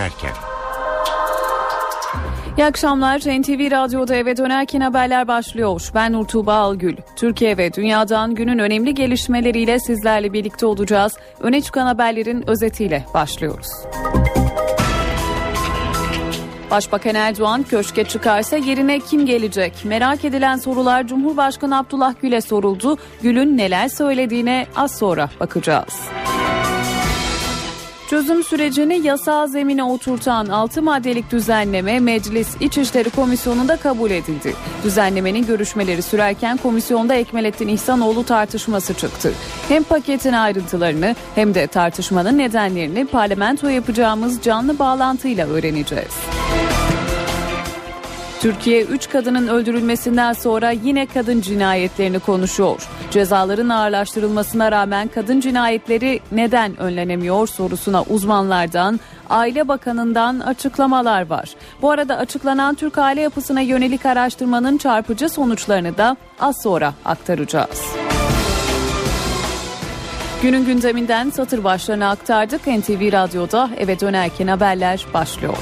dönerken. İyi akşamlar. NTV Radyo'da eve dönerken haberler başlıyor. Ben Nurtuğba Algül. Türkiye ve dünyadan günün önemli gelişmeleriyle sizlerle birlikte olacağız. Öne çıkan haberlerin özetiyle başlıyoruz. Başbakan Erdoğan köşke çıkarsa yerine kim gelecek? Merak edilen sorular Cumhurbaşkanı Abdullah Gül'e soruldu. Gül'ün neler söylediğine az sonra bakacağız. Çözüm sürecini yasal zemine oturtan 6 maddelik düzenleme Meclis İçişleri Komisyonu'nda kabul edildi. Düzenlemenin görüşmeleri sürerken komisyonda Ekmelettin İhsanoğlu tartışması çıktı. Hem paketin ayrıntılarını hem de tartışmanın nedenlerini parlamento yapacağımız canlı bağlantıyla öğreneceğiz. Türkiye 3 kadının öldürülmesinden sonra yine kadın cinayetlerini konuşuyor. Cezaların ağırlaştırılmasına rağmen kadın cinayetleri neden önlenemiyor sorusuna uzmanlardan, Aile Bakanı'ndan açıklamalar var. Bu arada açıklanan Türk aile yapısına yönelik araştırmanın çarpıcı sonuçlarını da az sonra aktaracağız. Günün gündeminden satır başlarını aktardık. NTV Radyo'da eve dönerken haberler başlıyor.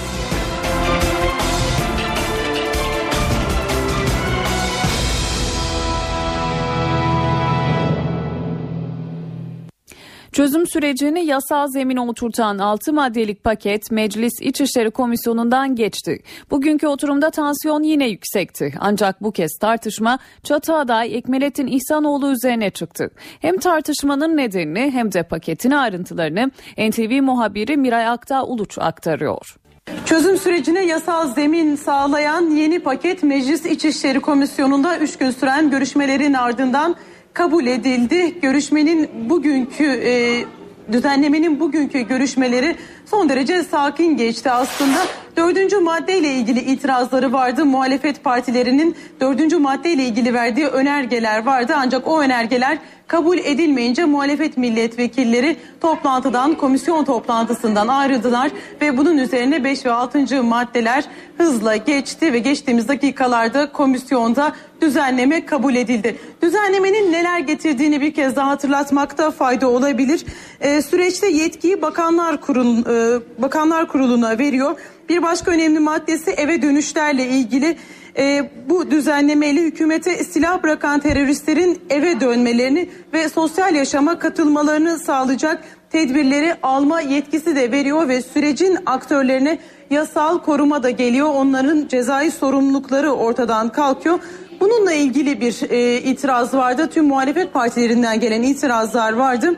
Çözüm sürecini yasal zemine oturtan 6 maddelik paket Meclis İçişleri Komisyonu'ndan geçti. Bugünkü oturumda tansiyon yine yüksekti. Ancak bu kez tartışma çatı aday Ekmelettin İhsanoğlu üzerine çıktı. Hem tartışmanın nedenini hem de paketin ayrıntılarını NTV muhabiri Miray Aktağ Uluç aktarıyor. Çözüm sürecine yasal zemin sağlayan yeni paket Meclis İçişleri Komisyonu'nda 3 gün süren görüşmelerin ardından kabul edildi. Görüşmenin bugünkü e, düzenlemenin bugünkü görüşmeleri son derece sakin geçti aslında. Dördüncü maddeyle ilgili itirazları vardı. Muhalefet partilerinin dördüncü maddeyle ilgili verdiği önergeler vardı. Ancak o önergeler kabul edilmeyince muhalefet milletvekilleri toplantıdan, komisyon toplantısından ayrıldılar ve bunun üzerine 5 ve 6. maddeler hızla geçti ve geçtiğimiz dakikalarda komisyonda düzenleme kabul edildi. Düzenlemenin neler getirdiğini bir kez daha hatırlatmakta fayda olabilir. Ee, süreçte yetkiyi Bakanlar Kurulu e, Bakanlar Kurulu'na veriyor. Bir başka önemli maddesi eve dönüşlerle ilgili e, bu düzenlemeyle hükümete silah bırakan teröristlerin eve dönmelerini ve sosyal yaşama katılmalarını sağlayacak tedbirleri alma yetkisi de veriyor ve sürecin aktörlerine yasal koruma da geliyor. Onların cezai sorumlulukları ortadan kalkıyor. Bununla ilgili bir e, itiraz vardı. Tüm muhalefet partilerinden gelen itirazlar vardı.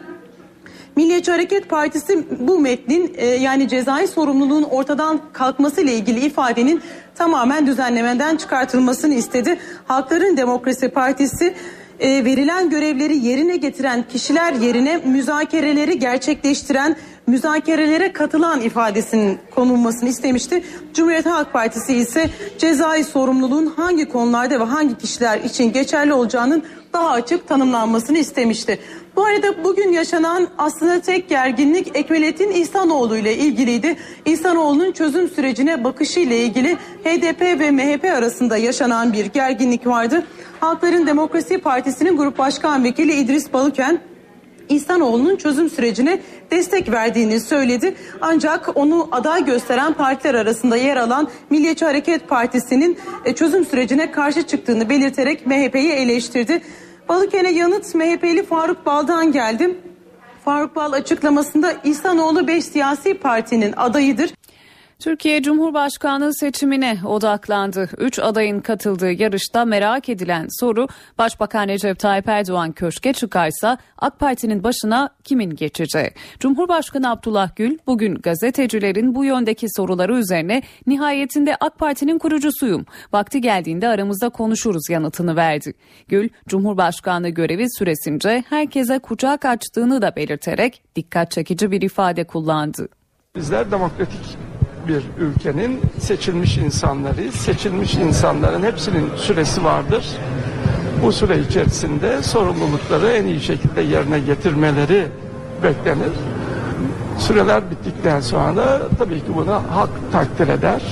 Milliyetçi Hareket Partisi bu metnin e, yani cezai sorumluluğun ortadan kalkması ile ilgili ifadenin tamamen düzenlemeden çıkartılmasını istedi. Halkların Demokrasi Partisi e, verilen görevleri yerine getiren kişiler yerine müzakereleri gerçekleştiren müzakerelere katılan ifadesinin konulmasını istemişti. Cumhuriyet Halk Partisi ise cezai sorumluluğun hangi konularda ve hangi kişiler için geçerli olacağının daha açık tanımlanmasını istemişti. Bu arada bugün yaşanan aslında tek gerginlik Ekmelettin İhsanoğlu ile ilgiliydi. İhsanoğlu'nun çözüm sürecine bakışı ile ilgili HDP ve MHP arasında yaşanan bir gerginlik vardı. Halkların Demokrasi Partisi'nin Grup Başkan Vekili İdris Balıken İhsanoğlu'nun çözüm sürecine destek verdiğini söyledi. Ancak onu aday gösteren partiler arasında yer alan Milliyetçi Hareket Partisi'nin e, çözüm sürecine karşı çıktığını belirterek MHP'yi eleştirdi. Balıkene yanıt MHP'li Faruk Bal'dan geldi. Faruk Bal açıklamasında İhsanoğlu 5 siyasi partinin adayıdır. Türkiye Cumhurbaşkanlığı seçimine odaklandı. Üç adayın katıldığı yarışta merak edilen soru Başbakan Recep Tayyip Erdoğan köşke çıkarsa AK Parti'nin başına kimin geçeceği? Cumhurbaşkanı Abdullah Gül bugün gazetecilerin bu yöndeki soruları üzerine nihayetinde AK Parti'nin kurucusuyum. Vakti geldiğinde aramızda konuşuruz yanıtını verdi. Gül, Cumhurbaşkanlığı görevi süresince herkese kucak açtığını da belirterek dikkat çekici bir ifade kullandı. Bizler demokratik bir ülkenin seçilmiş insanları, seçilmiş insanların hepsinin süresi vardır. Bu süre içerisinde sorumlulukları en iyi şekilde yerine getirmeleri beklenir. Süreler bittikten sonra tabii ki bunu halk takdir eder.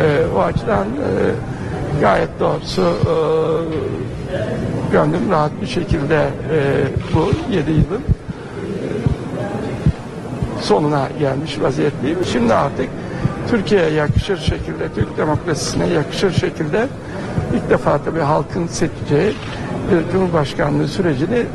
E, o açıdan e, gayet doğrusu e, gönlüm rahat bir şekilde e, bu yedi yılın sonuna gelmiş vaziyetteyim. Şimdi artık Türkiye'ye yakışır şekilde, Türk demokrasisine yakışır şekilde ilk defa tabii halkın seçeceği bir Cumhurbaşkanlığı sürecini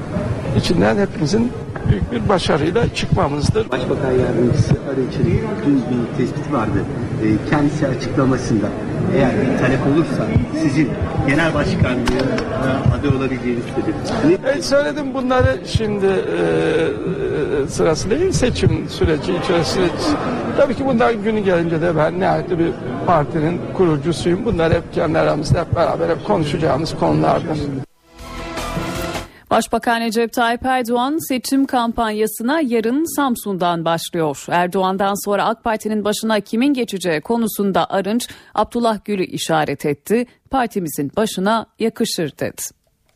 içinden hepimizin büyük bir başarıyla çıkmamızdır. Başbakan Yardımcısı Arınç'ın dün bir tespiti vardı. E, kendisi açıklamasında eğer bir talep olursa sizin genel başkanlığa aday olabileceğiniz dedi. E, söyledim bunları şimdi e, e, sırası değil seçim süreci içerisinde. Tabii ki bundan günü gelince de ben nihayetli bir partinin kurucusuyum. Bunlar hep kendi aramızda hep beraber hep konuşacağımız konulardır. Başbakan Recep Tayyip Erdoğan seçim kampanyasına yarın Samsun'dan başlıyor. Erdoğan'dan sonra AK Parti'nin başına kimin geçeceği konusunda Arınç Abdullah Gül'ü işaret etti. Partimizin başına yakışır dedi.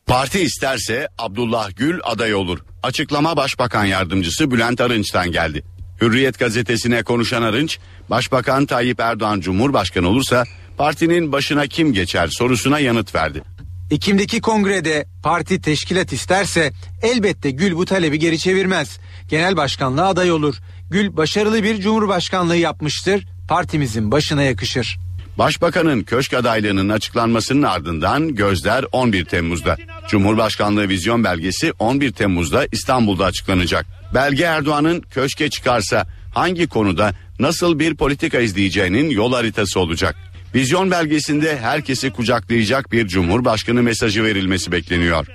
Parti isterse Abdullah Gül aday olur. Açıklama Başbakan Yardımcısı Bülent Arınç'tan geldi. Hürriyet gazetesine konuşan Arınç, Başbakan Tayyip Erdoğan Cumhurbaşkanı olursa partinin başına kim geçer sorusuna yanıt verdi. Ekim'deki kongrede parti teşkilat isterse elbette Gül bu talebi geri çevirmez. Genel başkanlığa aday olur. Gül başarılı bir cumhurbaşkanlığı yapmıştır. Partimizin başına yakışır. Başbakanın köşk adaylığının açıklanmasının ardından gözler 11 Temmuz'da. Cumhurbaşkanlığı vizyon belgesi 11 Temmuz'da İstanbul'da açıklanacak. Belge Erdoğan'ın köşke çıkarsa hangi konuda nasıl bir politika izleyeceğinin yol haritası olacak. Vizyon belgesinde herkesi kucaklayacak bir cumhurbaşkanı mesajı verilmesi bekleniyor.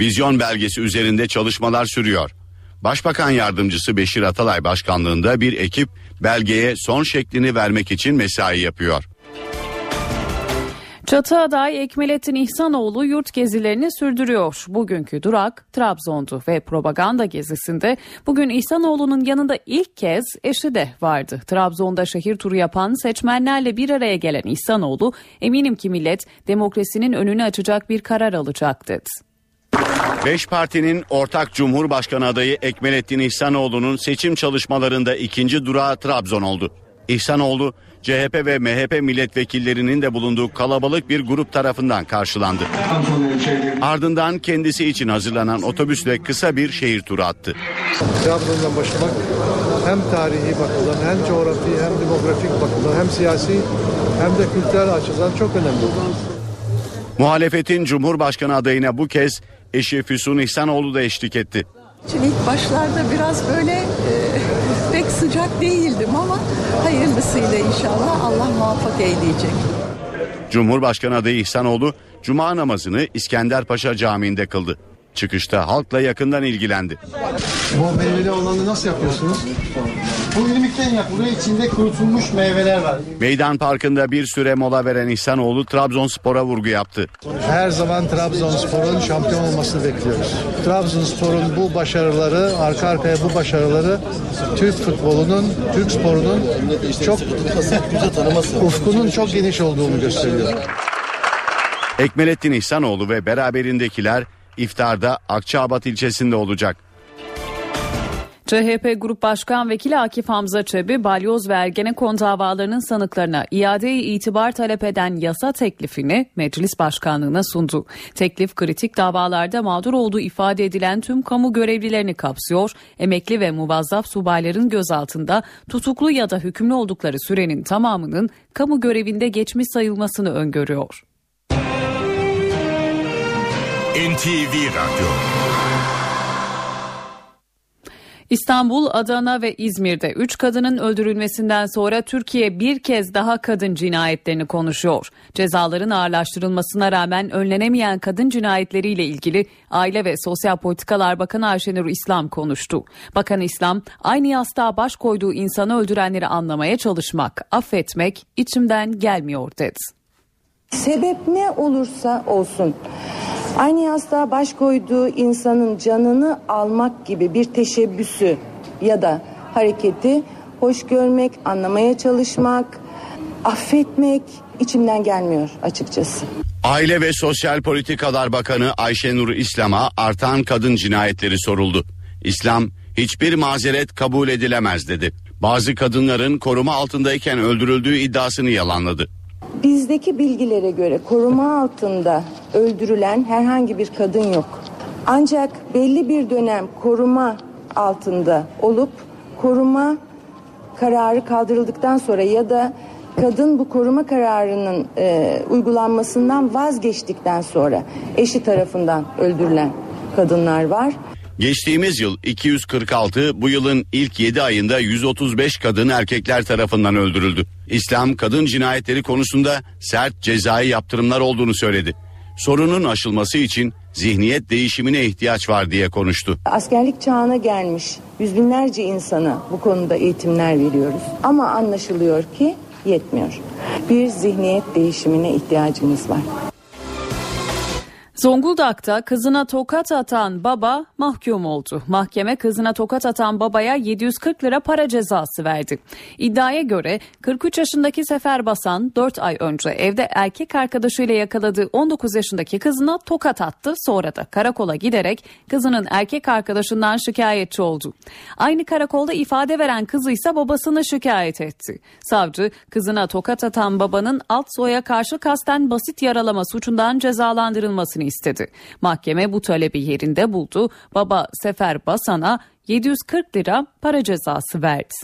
Vizyon belgesi üzerinde çalışmalar sürüyor. Başbakan yardımcısı Beşir Atalay başkanlığında bir ekip belgeye son şeklini vermek için mesai yapıyor. Çatı aday Ekmelettin İhsanoğlu yurt gezilerini sürdürüyor. Bugünkü durak Trabzon'du ve propaganda gezisinde bugün İhsanoğlu'nun yanında ilk kez eşi de vardı. Trabzon'da şehir turu yapan seçmenlerle bir araya gelen İhsanoğlu eminim ki millet demokrasinin önünü açacak bir karar alacak dedi. Beş partinin ortak Cumhurbaşkanı adayı Ekmelettin İhsanoğlu'nun seçim çalışmalarında ikinci durağı Trabzon oldu. İhsanoğlu CHP ve MHP milletvekillerinin de bulunduğu kalabalık bir grup tarafından karşılandı. Ardından kendisi için hazırlanan otobüsle kısa bir şehir turu attı. Trabzon'dan başlamak hem tarihi bakımdan hem coğrafi hem demografik bakımdan hem siyasi hem de kültürel açıdan çok önemli. Muhalefetin Cumhurbaşkanı adayına bu kez eşi Füsun İhsanoğlu da eşlik etti. Şimdi ilk başlarda biraz böyle e, pek sıcak değildim ama hayırlısıyla inşallah Allah muvaffak eyleyecek. Cumhurbaşkanı adayı İhsanoğlu cuma namazını İskenderpaşa Camii'nde kıldı. Çıkışta halkla yakından ilgilendi. Bu meyveli olanı nasıl yapıyorsunuz? Bu irmikten yapılıyor. İçinde kurutulmuş meyveler var. Meydan Parkı'nda bir süre mola veren İhsanoğlu Trabzonspor'a vurgu yaptı. Her zaman Trabzonspor'un şampiyon olmasını bekliyoruz. Trabzonspor'un bu başarıları, arka arkaya bu başarıları Türk futbolunun, Türk sporunun çok ufkunun çok geniş olduğunu gösteriyor. Ekmelettin İhsanoğlu ve beraberindekiler iftarda Akçaabat ilçesinde olacak. CHP Grup Başkan Vekili Akif Hamza Çebi, balyoz ve Ergenekon davalarının sanıklarına iade itibar talep eden yasa teklifini meclis başkanlığına sundu. Teklif kritik davalarda mağdur olduğu ifade edilen tüm kamu görevlilerini kapsıyor, emekli ve muvazzaf subayların gözaltında tutuklu ya da hükümlü oldukları sürenin tamamının kamu görevinde geçmiş sayılmasını öngörüyor. NTV Radyo İstanbul, Adana ve İzmir'de 3 kadının öldürülmesinden sonra Türkiye bir kez daha kadın cinayetlerini konuşuyor. Cezaların ağırlaştırılmasına rağmen önlenemeyen kadın cinayetleriyle ilgili Aile ve Sosyal Politikalar Bakanı Ayşenur İslam konuştu. Bakan İslam, aynı yastığa baş koyduğu insanı öldürenleri anlamaya çalışmak, affetmek içimden gelmiyor dedi. Sebep ne olursa olsun aynı yastığa baş koyduğu insanın canını almak gibi bir teşebbüsü ya da hareketi hoş görmek, anlamaya çalışmak, affetmek içimden gelmiyor açıkçası. Aile ve Sosyal Politikalar Bakanı Ayşenur İslam'a artan kadın cinayetleri soruldu. İslam hiçbir mazeret kabul edilemez dedi. Bazı kadınların koruma altındayken öldürüldüğü iddiasını yalanladı. Bizdeki bilgilere göre koruma altında öldürülen herhangi bir kadın yok. Ancak belli bir dönem koruma altında olup koruma kararı kaldırıldıktan sonra ya da kadın bu koruma kararının e, uygulanmasından vazgeçtikten sonra eşi tarafından öldürülen kadınlar var. Geçtiğimiz yıl 246, bu yılın ilk 7 ayında 135 kadın erkekler tarafından öldürüldü. İslam kadın cinayetleri konusunda sert cezai yaptırımlar olduğunu söyledi. Sorunun aşılması için zihniyet değişimine ihtiyaç var diye konuştu. Askerlik çağına gelmiş yüz binlerce insana bu konuda eğitimler veriyoruz. Ama anlaşılıyor ki yetmiyor. Bir zihniyet değişimine ihtiyacımız var. Zonguldak'ta kızına tokat atan baba mahkum oldu. Mahkeme kızına tokat atan babaya 740 lira para cezası verdi. İddiaya göre 43 yaşındaki Sefer Basan 4 ay önce evde erkek arkadaşıyla yakaladığı 19 yaşındaki kızına tokat attı. Sonra da karakola giderek kızının erkek arkadaşından şikayetçi oldu. Aynı karakolda ifade veren kızı ise babasını şikayet etti. Savcı kızına tokat atan babanın alt soya karşı kasten basit yaralama suçundan cezalandırılmasını istedi. Mahkeme bu talebi yerinde buldu. Baba Sefer Basan'a 740 lira para cezası verdi.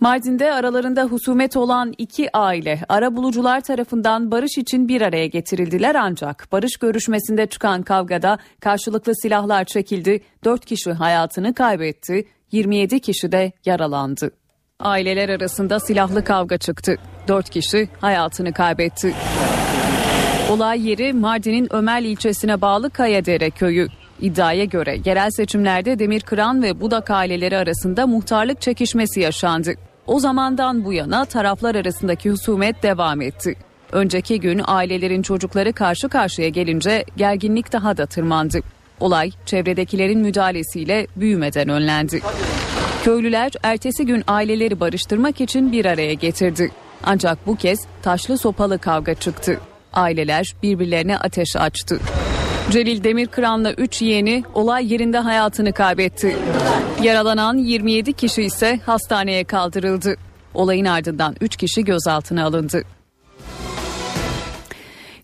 Mardin'de aralarında husumet olan iki aile arabulucular tarafından barış için bir araya getirildiler ancak barış görüşmesinde çıkan kavgada karşılıklı silahlar çekildi. 4 kişi hayatını kaybetti, 27 kişi de yaralandı. Aileler arasında silahlı kavga çıktı. 4 kişi hayatını kaybetti. Olay yeri Mardin'in Ömel ilçesine bağlı Kayadere köyü. İddiaya göre yerel seçimlerde Demirkıran ve Budak aileleri arasında muhtarlık çekişmesi yaşandı. O zamandan bu yana taraflar arasındaki husumet devam etti. Önceki gün ailelerin çocukları karşı karşıya gelince gerginlik daha da tırmandı. Olay çevredekilerin müdahalesiyle büyümeden önlendi. Köylüler ertesi gün aileleri barıştırmak için bir araya getirdi. Ancak bu kez taşlı sopalı kavga çıktı. Aileler birbirlerine ateş açtı. Celil Demirkıran'la 3 yeğeni olay yerinde hayatını kaybetti. Yaralanan 27 kişi ise hastaneye kaldırıldı. Olayın ardından 3 kişi gözaltına alındı.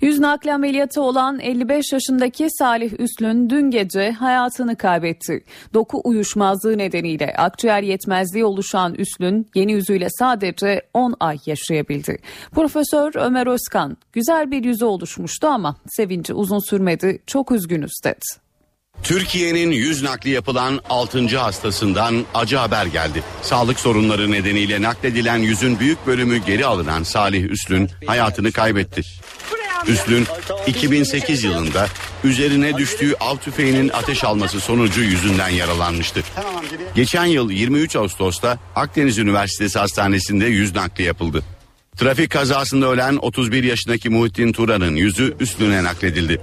Yüz nakli ameliyatı olan 55 yaşındaki Salih Üslün dün gece hayatını kaybetti. Doku uyuşmazlığı nedeniyle akciğer yetmezliği oluşan Üslün yeni yüzüyle sadece 10 ay yaşayabildi. Profesör Ömer Özkan güzel bir yüzü oluşmuştu ama sevinci uzun sürmedi çok üzgünüz dedi. Türkiye'nin yüz nakli yapılan 6. hastasından acı haber geldi. Sağlık sorunları nedeniyle nakledilen yüzün büyük bölümü geri alınan Salih Üslün hayatını kaybetti. Üslün 2008 yılında üzerine düştüğü av tüfeğinin ateş alması sonucu yüzünden yaralanmıştı. Geçen yıl 23 Ağustos'ta Akdeniz Üniversitesi Hastanesi'nde yüz nakli yapıldı. Trafik kazasında ölen 31 yaşındaki Muhittin Turan'ın yüzü Üslün'e nakledildi.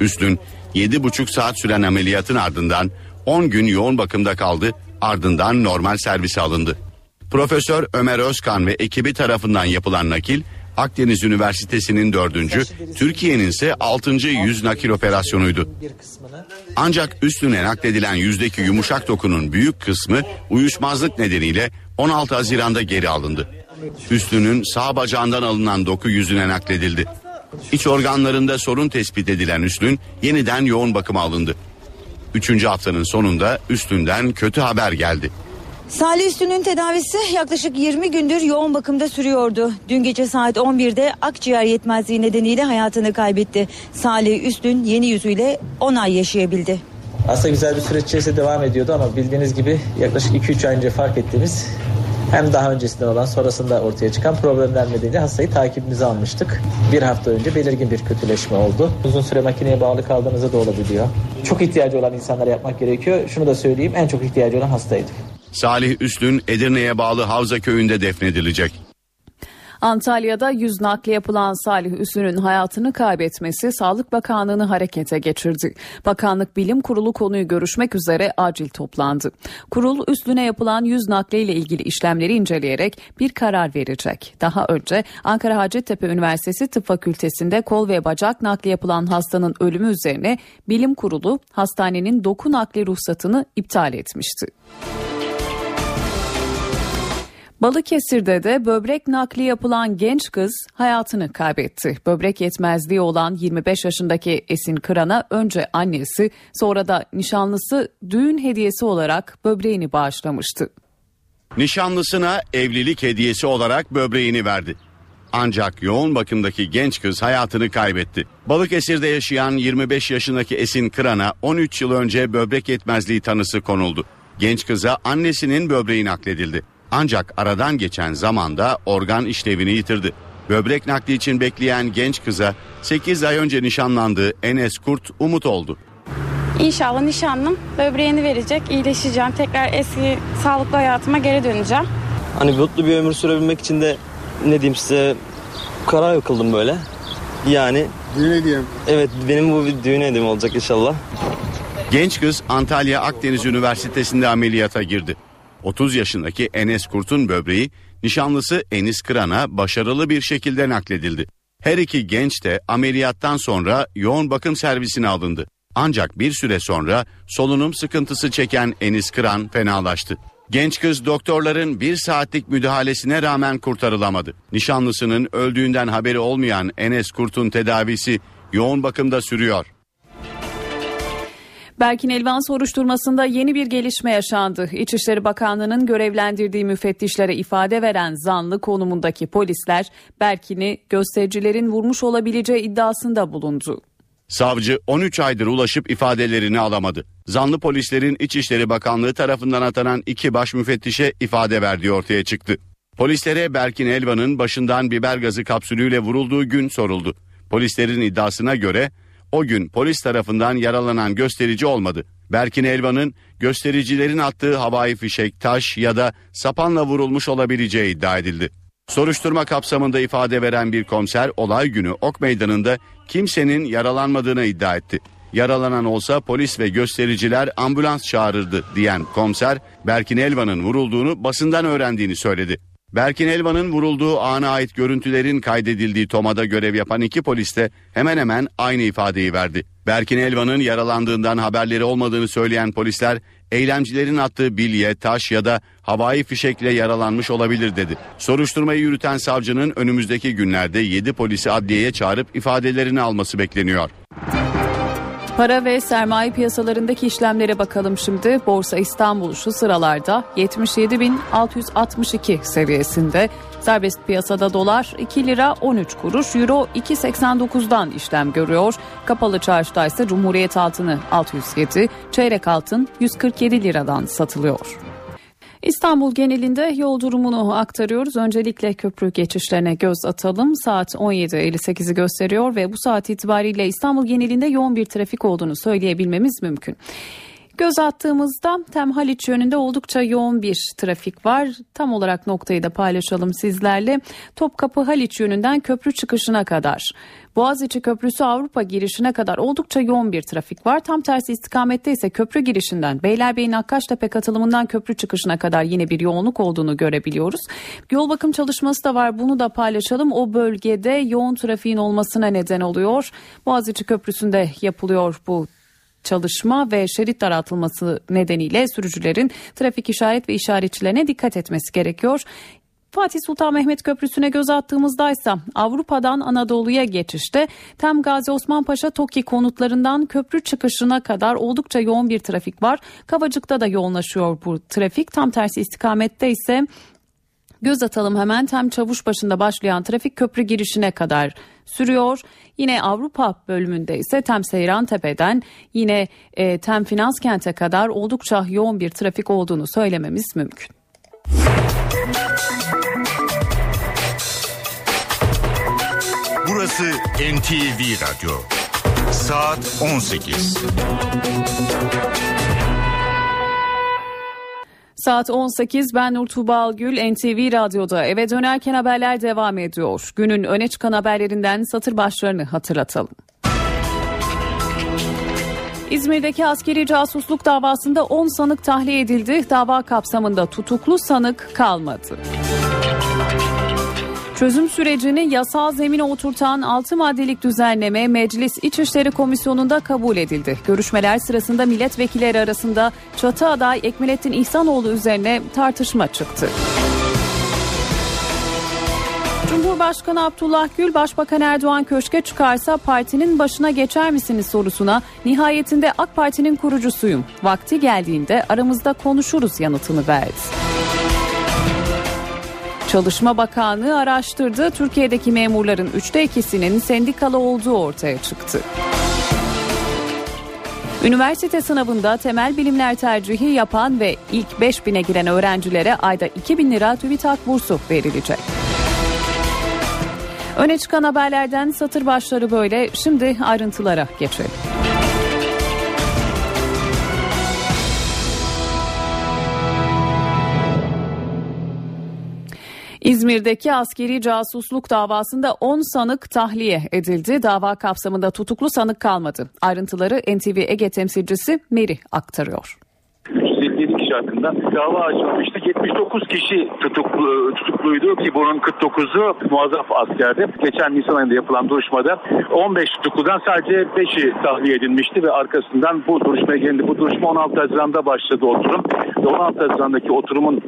Üslün 7,5 saat süren ameliyatın ardından 10 gün yoğun bakımda kaldı ardından normal servise alındı. Profesör Ömer Özkan ve ekibi tarafından yapılan nakil Akdeniz Üniversitesi'nin dördüncü, Türkiye'nin ise altıncı yüz nakil operasyonuydu. Ancak üstüne nakledilen yüzdeki yumuşak dokunun büyük kısmı uyuşmazlık nedeniyle 16 Haziran'da geri alındı. Üstünün sağ bacağından alınan doku yüzüne nakledildi. İç organlarında sorun tespit edilen Üstün yeniden yoğun bakıma alındı. Üçüncü haftanın sonunda üstünden kötü haber geldi. Salih Üstün'ün tedavisi yaklaşık 20 gündür yoğun bakımda sürüyordu. Dün gece saat 11'de akciğer yetmezliği nedeniyle hayatını kaybetti. Salih Üstün yeni yüzüyle 10 ay yaşayabildi. Aslında güzel bir süreç içerisinde devam ediyordu ama bildiğiniz gibi yaklaşık 2-3 ay önce fark ettiğimiz hem daha öncesinden olan sonrasında ortaya çıkan problemler nedeniyle hastayı takibimize almıştık. Bir hafta önce belirgin bir kötüleşme oldu. Uzun süre makineye bağlı kaldığınızda da olabiliyor. Çok ihtiyacı olan insanlara yapmak gerekiyor. Şunu da söyleyeyim en çok ihtiyacı olan hastaydı. Salih Üslün Edirne'ye bağlı Havza köyünde defnedilecek. Antalya'da yüz nakli yapılan Salih Üslü'nün hayatını kaybetmesi Sağlık Bakanlığı'nı harekete geçirdi. Bakanlık Bilim Kurulu konuyu görüşmek üzere acil toplandı. Kurul Üslü'ne yapılan yüz nakliyle ilgili işlemleri inceleyerek bir karar verecek. Daha önce Ankara Hacettepe Üniversitesi Tıp Fakültesi'nde kol ve bacak nakli yapılan hastanın ölümü üzerine Bilim Kurulu hastanenin doku nakli ruhsatını iptal etmişti. Balıkesir'de de böbrek nakli yapılan genç kız hayatını kaybetti. Böbrek yetmezliği olan 25 yaşındaki Esin Kıran'a önce annesi sonra da nişanlısı düğün hediyesi olarak böbreğini bağışlamıştı. Nişanlısına evlilik hediyesi olarak böbreğini verdi. Ancak yoğun bakımdaki genç kız hayatını kaybetti. Balıkesir'de yaşayan 25 yaşındaki Esin Kıran'a 13 yıl önce böbrek yetmezliği tanısı konuldu. Genç kıza annesinin böbreği nakledildi. Ancak aradan geçen zamanda organ işlevini yitirdi. Böbrek nakli için bekleyen genç kıza 8 ay önce nişanlandığı Enes Kurt umut oldu. İnşallah nişanlım böbreğini verecek, iyileşeceğim. Tekrar eski sağlıklı hayatıma geri döneceğim. Hani mutlu bir ömür sürebilmek için de ne diyeyim size karar kıldım böyle. Yani düğün hediyem. Evet benim bu bir düğün hediyem olacak inşallah. Genç kız Antalya Akdeniz Üniversitesi'nde ameliyata girdi. 30 yaşındaki Enes Kurt'un böbreği nişanlısı Enis Kıran'a başarılı bir şekilde nakledildi. Her iki genç de ameliyattan sonra yoğun bakım servisine alındı. Ancak bir süre sonra solunum sıkıntısı çeken Enis Kıran fenalaştı. Genç kız doktorların bir saatlik müdahalesine rağmen kurtarılamadı. Nişanlısının öldüğünden haberi olmayan Enes Kurt'un tedavisi yoğun bakımda sürüyor. Berkin Elvan soruşturmasında yeni bir gelişme yaşandı. İçişleri Bakanlığı'nın görevlendirdiği müfettişlere ifade veren zanlı konumundaki polisler Berkin'i göstericilerin vurmuş olabileceği iddiasında bulundu. Savcı 13 aydır ulaşıp ifadelerini alamadı. Zanlı polislerin İçişleri Bakanlığı tarafından atanan iki baş müfettişe ifade verdiği ortaya çıktı. Polislere Berkin Elvan'ın başından biber gazı kapsülüyle vurulduğu gün soruldu. Polislerin iddiasına göre o gün polis tarafından yaralanan gösterici olmadı. Berkin Elvan'ın göstericilerin attığı havai fişek, taş ya da sapanla vurulmuş olabileceği iddia edildi. Soruşturma kapsamında ifade veren bir komiser olay günü Ok Meydanı'nda kimsenin yaralanmadığını iddia etti. Yaralanan olsa polis ve göstericiler ambulans çağırırdı diyen komiser Berkin Elvan'ın vurulduğunu basından öğrendiğini söyledi. Berkin Elvan'ın vurulduğu ana ait görüntülerin kaydedildiği Toma'da görev yapan iki polis de hemen hemen aynı ifadeyi verdi. Berkin Elvan'ın yaralandığından haberleri olmadığını söyleyen polisler eylemcilerin attığı bilye, taş ya da havai fişekle yaralanmış olabilir dedi. Soruşturmayı yürüten savcının önümüzdeki günlerde 7 polisi adliyeye çağırıp ifadelerini alması bekleniyor. Para ve sermaye piyasalarındaki işlemlere bakalım şimdi. Borsa İstanbul şu sıralarda 77.662 seviyesinde. Serbest piyasada dolar 2 lira 13 kuruş, euro 2.89'dan işlem görüyor. Kapalı çarşıda ise Cumhuriyet altını 607, çeyrek altın 147 liradan satılıyor. İstanbul genelinde yol durumunu aktarıyoruz. Öncelikle köprü geçişlerine göz atalım. Saat 17.58'i gösteriyor ve bu saat itibariyle İstanbul genelinde yoğun bir trafik olduğunu söyleyebilmemiz mümkün. Göz attığımızda Tem Haliç yönünde oldukça yoğun bir trafik var. Tam olarak noktayı da paylaşalım sizlerle. Topkapı Haliç yönünden köprü çıkışına kadar. Boğaziçi Köprüsü Avrupa girişine kadar oldukça yoğun bir trafik var. Tam tersi istikamette ise köprü girişinden Beylerbeyi Nakkaştepe katılımından köprü çıkışına kadar yine bir yoğunluk olduğunu görebiliyoruz. Yol bakım çalışması da var bunu da paylaşalım. O bölgede yoğun trafiğin olmasına neden oluyor. Boğaziçi Köprüsü'nde yapılıyor bu çalışma ve şerit daraltılması nedeniyle sürücülerin trafik işaret ve işaretçilerine dikkat etmesi gerekiyor. Fatih Sultan Mehmet Köprüsü'ne göz attığımızda ise Avrupa'dan Anadolu'ya geçişte Tem Gazi Osman Paşa TOKİ konutlarından köprü çıkışına kadar oldukça yoğun bir trafik var. Kavacık'ta da yoğunlaşıyor bu trafik. Tam tersi istikamette ise Göz atalım hemen Tem Çavuşbaşı'nda başlayan trafik köprü girişine kadar sürüyor. Yine Avrupa bölümünde ise Tem Seyran Tepe'den yine e, Tem Finans Kent'e kadar oldukça yoğun bir trafik olduğunu söylememiz mümkün. Burası NTV Radyo. Saat 18. Saat 18 ben Nur Tuğba Algül NTV Radyo'da eve dönerken haberler devam ediyor. Günün öne çıkan haberlerinden satır başlarını hatırlatalım. İzmir'deki askeri casusluk davasında 10 sanık tahliye edildi. Dava kapsamında tutuklu sanık kalmadı. Çözüm sürecini yasal zemine oturtan 6 maddelik düzenleme Meclis İçişleri Komisyonu'nda kabul edildi. Görüşmeler sırasında milletvekilleri arasında çatı aday Ekmelettin İhsanoğlu üzerine tartışma çıktı. Cumhurbaşkanı Abdullah Gül, Başbakan Erdoğan köşke çıkarsa partinin başına geçer misiniz sorusuna nihayetinde AK Parti'nin kurucusuyum. Vakti geldiğinde aramızda konuşuruz yanıtını verdi. Çalışma Bakanlığı araştırdı. Türkiye'deki memurların üçte ikisinin sendikalı olduğu ortaya çıktı. Üniversite sınavında temel bilimler tercihi yapan ve ilk 5000'e giren öğrencilere ayda 2000 lira TÜBİTAK bursu verilecek. Öne çıkan haberlerden satır başları böyle. Şimdi ayrıntılara geçelim. İzmir'deki askeri casusluk davasında 10 sanık tahliye edildi. Dava kapsamında tutuklu sanık kalmadı. Ayrıntıları NTV Ege temsilcisi Meri aktarıyor. 357 kişi hakkında dava açılmıştı. 79 kişi tutuklu, tutukluydu ki bunun 49'u muazzaf askerdi. Geçen Nisan ayında yapılan duruşmada 15 tutukludan sadece 5'i tahliye edilmişti ve arkasından bu duruşmaya gelindi. Bu duruşma 16 Haziran'da başladı oturum. Ve 16 Haziran'daki oturumun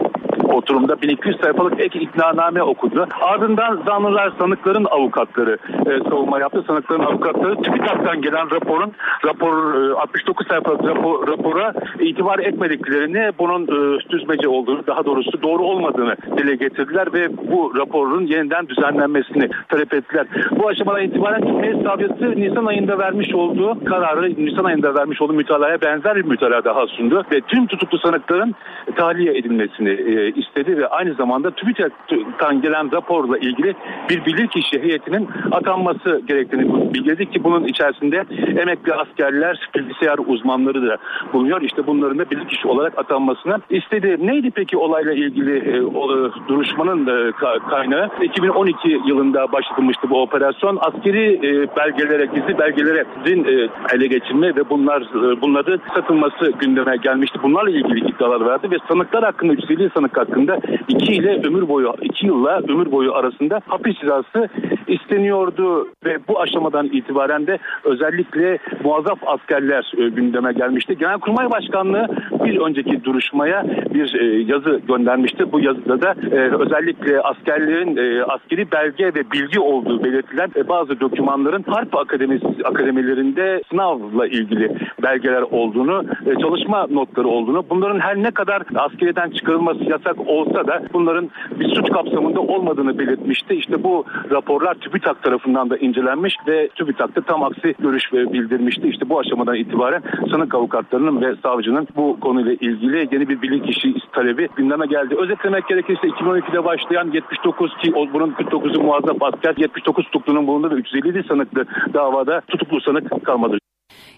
oturumda 1200 sayfalık ek iknaname okudu. Ardından zanlılar sanıkların avukatları e, savunma yaptı. Sanıkların avukatları TÜBİTAK'tan gelen raporun rapor e, 69 sayfalık rapor, rapora itibar etmediklerini bunun e, düzmece olduğunu daha doğrusu doğru olmadığını dile getirdiler ve bu raporun yeniden düzenlenmesini talep ettiler. Bu aşamadan itibaren Cumhuriyet Savcısı Nisan ayında vermiş olduğu kararı Nisan ayında vermiş olduğu mütalaya benzer bir mütalaa daha sundu ve tüm tutuklu sanıkların tahliye edilmesini e, istedi ve aynı zamanda TÜBİTAK'tan gelen raporla ilgili bir bilirkişi heyetinin atanması gerektiğini bildirdi ki bunun içerisinde emekli askerler, bilgisayar uzmanları da bulunuyor. İşte bunların da bilirkişi olarak atanmasını istedi. Neydi peki olayla ilgili e, o, duruşmanın e, kaynağı? 2012 yılında başlatılmıştı bu operasyon. Askeri e, belgelere, gizli belgelere din e, ele geçirme ve bunlar e, bunların satılması gündeme gelmişti. Bunlarla ilgili iddialar verdi ve sanıklar hakkında 350 sanık hakkında 2 ile ömür boyu 2 yılla ömür boyu arasında hapis cezası isteniyordu ve bu aşamadan itibaren de özellikle muazzaf askerler e, gündeme gelmişti. Genelkurmay Başkanlığı bir önceki duruşmaya bir e, yazı göndermişti. Bu yazıda da e, özellikle askerlerin askeri belge ve bilgi olduğu belirtilen bazı dokümanların harp akademisi akademilerinde sınavla ilgili belgeler olduğunu, çalışma notları olduğunu, bunların her ne kadar askeriden çıkarılması yasak olsa da bunların bir suç kapsamında olmadığını belirtmişti. İşte bu raporlar TÜBİTAK tarafından da incelenmiş ve TÜBİTAK da tam aksi görüş bildirmişti. İşte bu aşamadan itibaren sanık avukatlarının ve savcının bu konuyla ilgili yeni bir bilirkişi talebi gündeme geldi. Özetlemek gerekirse 2012'de başlayan 79 ki bunun 49'u muazzaf asker 79 tutuklunun bulunduğu ve 357 sanıklı davada tutuklu sanık kalmadı.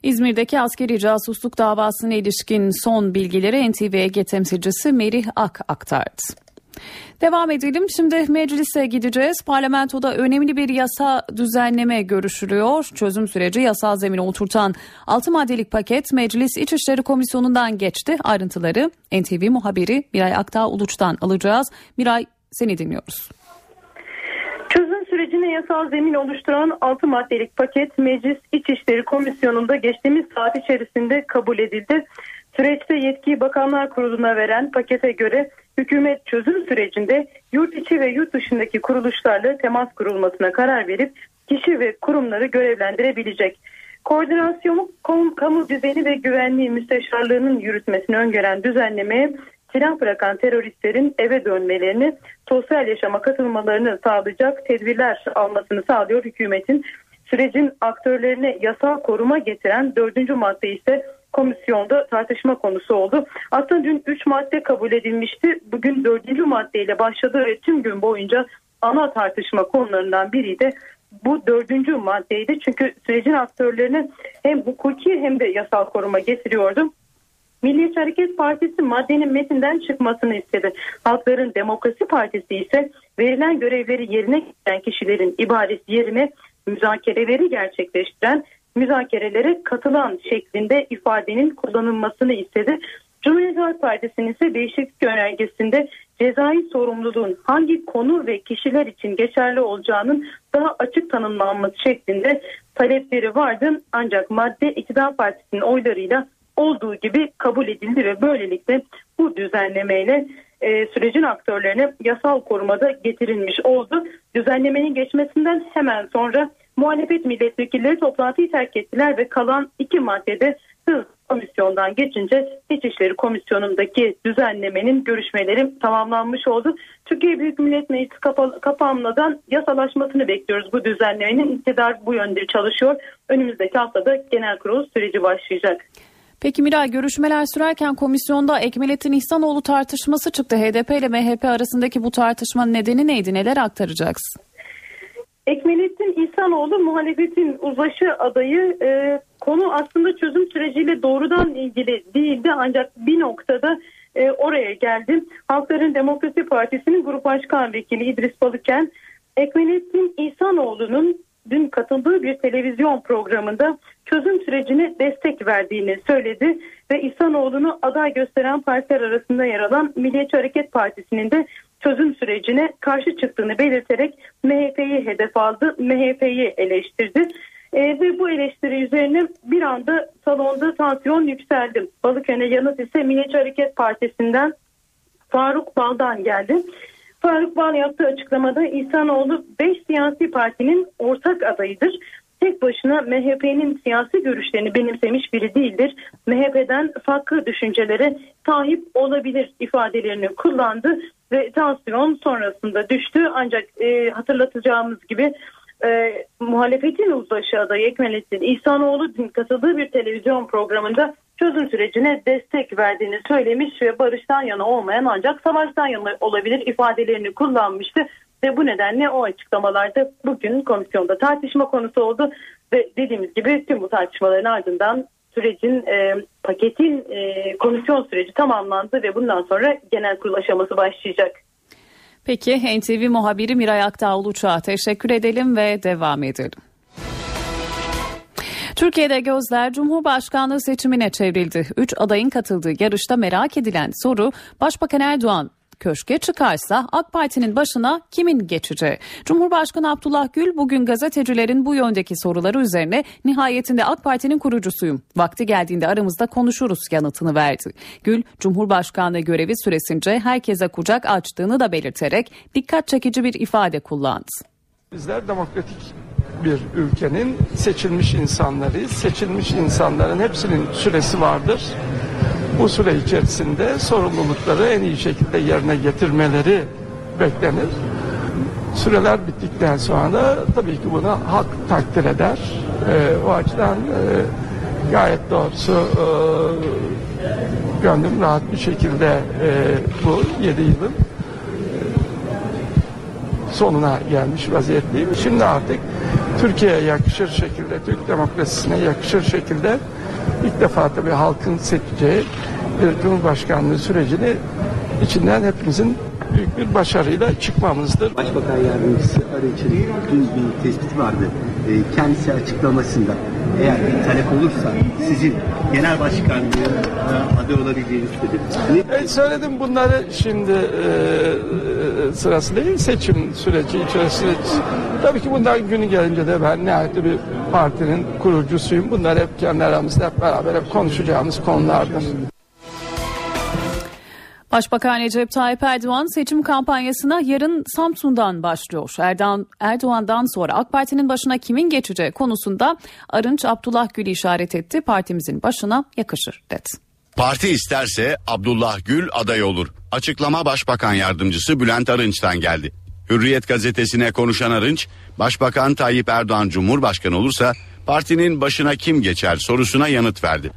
İzmir'deki askeri casusluk davasına ilişkin son bilgileri NTV Ege temsilcisi Merih Ak aktardı. Devam edelim. Şimdi meclise gideceğiz. Parlamentoda önemli bir yasa düzenleme görüşülüyor. Çözüm süreci yasal zemine oturtan 6 maddelik paket Meclis İçişleri Komisyonu'ndan geçti. Ayrıntıları NTV muhabiri Miray Aktağ Uluç'tan alacağız. Miray seni dinliyoruz. Çözüm sürecine yasal zemin oluşturan 6 maddelik paket Meclis İçişleri Komisyonu'nda geçtiğimiz saat içerisinde kabul edildi. Süreçte yetkiyi Bakanlar Kurulu'na veren pakete göre hükümet çözüm sürecinde yurt içi ve yurt dışındaki kuruluşlarla temas kurulmasına karar verip kişi ve kurumları görevlendirebilecek. Koordinasyon, kamu düzeni ve güvenliği müsteşarlığının yürütmesini öngören düzenlemeye silah bırakan teröristlerin eve dönmelerini, sosyal yaşama katılmalarını sağlayacak tedbirler almasını sağlıyor hükümetin. Sürecin aktörlerine yasal koruma getiren dördüncü madde ise komisyonda tartışma konusu oldu. Aslında dün 3 madde kabul edilmişti. Bugün 4. maddeyle başladı ve tüm gün boyunca ana tartışma konularından biri de bu dördüncü maddeydi. Çünkü sürecin aktörlerine hem hukuki hem de yasal koruma getiriyordu. Milliyetçi Hareket Partisi maddenin metinden çıkmasını istedi. Halkların Demokrasi Partisi ise verilen görevleri yerine getiren kişilerin ibaresi yerine müzakereleri gerçekleştiren müzakerelere katılan şeklinde ifadenin kullanılmasını istedi. Cumhuriyet Halk Partisi'nin ise değişiklik önergesinde cezai sorumluluğun hangi konu ve kişiler için geçerli olacağının daha açık tanımlanması şeklinde talepleri vardı. Ancak madde iktidar partisinin oylarıyla olduğu gibi kabul edildi ve böylelikle bu düzenlemeyle e, sürecin aktörlerine yasal korumada getirilmiş oldu. Düzenlemenin geçmesinden hemen sonra muhalefet milletvekilleri toplantıyı terk ettiler ve kalan iki maddede hız komisyondan geçince İçişleri Komisyonu'ndaki düzenlemenin görüşmeleri tamamlanmış oldu. Türkiye Büyük Millet Meclisi kapa- kapanmadan yasalaşmasını bekliyoruz bu düzenlemenin. İktidar bu yönde çalışıyor. Önümüzdeki haftada genel kurul süreci başlayacak. Peki Miray görüşmeler sürerken komisyonda Ekmelettin İhsanoğlu tartışması çıktı. HDP ile MHP arasındaki bu tartışmanın nedeni neydi? Neler aktaracaksın? Ekmelettin İhsanoğlu muhalefetin uzlaşı adayı e, konu aslında çözüm süreciyle doğrudan ilgili değildi ancak bir noktada e, oraya geldim. Halkların Demokrasi Partisi'nin Grup Başkan Vekili İdris Balıken Ekmelettin İhsanoğlu'nun dün katıldığı bir televizyon programında çözüm sürecine destek verdiğini söyledi ve İhsanoğlu'nu aday gösteren partiler arasında yer alan Milliyetçi Hareket Partisi'nin de çözüm sürecine karşı çıktığını belirterek MHP'yi hedef aldı, MHP'yi eleştirdi. E, ve bu eleştiri üzerine bir anda salonda tansiyon yükseldi. Balıkesir'e yanıt ise Milliyetçi Hareket Partisi'nden Faruk Bal'dan geldi. Faruk Bal yaptığı açıklamada İhsanoğlu 5 siyasi partinin ortak adayıdır. Tek başına MHP'nin siyasi görüşlerini benimsemiş biri değildir. MHP'den farklı düşüncelere sahip olabilir ifadelerini kullandı ve tansiyon sonrasında düştü. Ancak e, hatırlatacağımız gibi e, muhalefetin uzlaşı adayı Ekmelettin İhsanoğlu dün katıldığı bir televizyon programında çözüm sürecine destek verdiğini söylemiş ve barıştan yana olmayan ancak savaştan yana olabilir ifadelerini kullanmıştı. Ve bu nedenle o açıklamalarda bugün komisyonda tartışma konusu oldu ve dediğimiz gibi tüm bu tartışmaların ardından sürecin e, paketin e, komisyon süreci tamamlandı ve bundan sonra genel kurul aşaması başlayacak. Peki NTV muhabiri Miray Aktağ Uluç'a teşekkür edelim ve devam edelim. Türkiye'de gözler Cumhurbaşkanlığı seçimine çevrildi. Üç adayın katıldığı yarışta merak edilen soru Başbakan Erdoğan köşke çıkarsa AK Parti'nin başına kimin geçeceği? Cumhurbaşkanı Abdullah Gül bugün gazetecilerin bu yöndeki soruları üzerine nihayetinde AK Parti'nin kurucusuyum. Vakti geldiğinde aramızda konuşuruz yanıtını verdi. Gül, Cumhurbaşkanlığı görevi süresince herkese kucak açtığını da belirterek dikkat çekici bir ifade kullandı. Bizler demokratik bir ülkenin seçilmiş insanları, seçilmiş insanların hepsinin süresi vardır. Bu süre içerisinde sorumlulukları en iyi şekilde yerine getirmeleri beklenir. Süreler bittikten sonra tabii ki bunu halk takdir eder. Ee, o açıdan e, gayet doğrusu e, gönlüm rahat bir şekilde e, bu 7 yılın sonuna gelmiş vaziyetteyim. Şimdi artık Türkiye'ye yakışır şekilde, Türk demokrasisine yakışır şekilde ilk defa tabii halkın seçeceği bir cumhurbaşkanlığı sürecini içinden hepimizin büyük bir başarıyla çıkmamızdır. Başbakan Yardımcısı Arıç'ın dün bir tespiti vardı. E, kendisi açıklamasında eğer bir talep olursa sizin genel başkanlığı aday olabileceğiniz söyledi. E, söyledim bunları şimdi e, e, sırası değil seçim süreci içerisinde. Tabii ki bunlar günü gelince de ben nihayetli bir partinin kurucusuyum. Bunlar hep kendi aramızda hep beraber hep konuşacağımız konulardır. Başbakan Recep Tayyip Erdoğan seçim kampanyasına yarın Samsun'dan başlıyor. Erdoğan, Erdoğan'dan sonra AK Parti'nin başına kimin geçeceği konusunda Arınç Abdullah Gül'ü işaret etti. Partimizin başına yakışır dedi. Parti isterse Abdullah Gül aday olur. Açıklama Başbakan Yardımcısı Bülent Arınç'tan geldi. Hürriyet gazetesine konuşan Arınç, Başbakan Tayyip Erdoğan Cumhurbaşkanı olursa partinin başına kim geçer sorusuna yanıt verdi.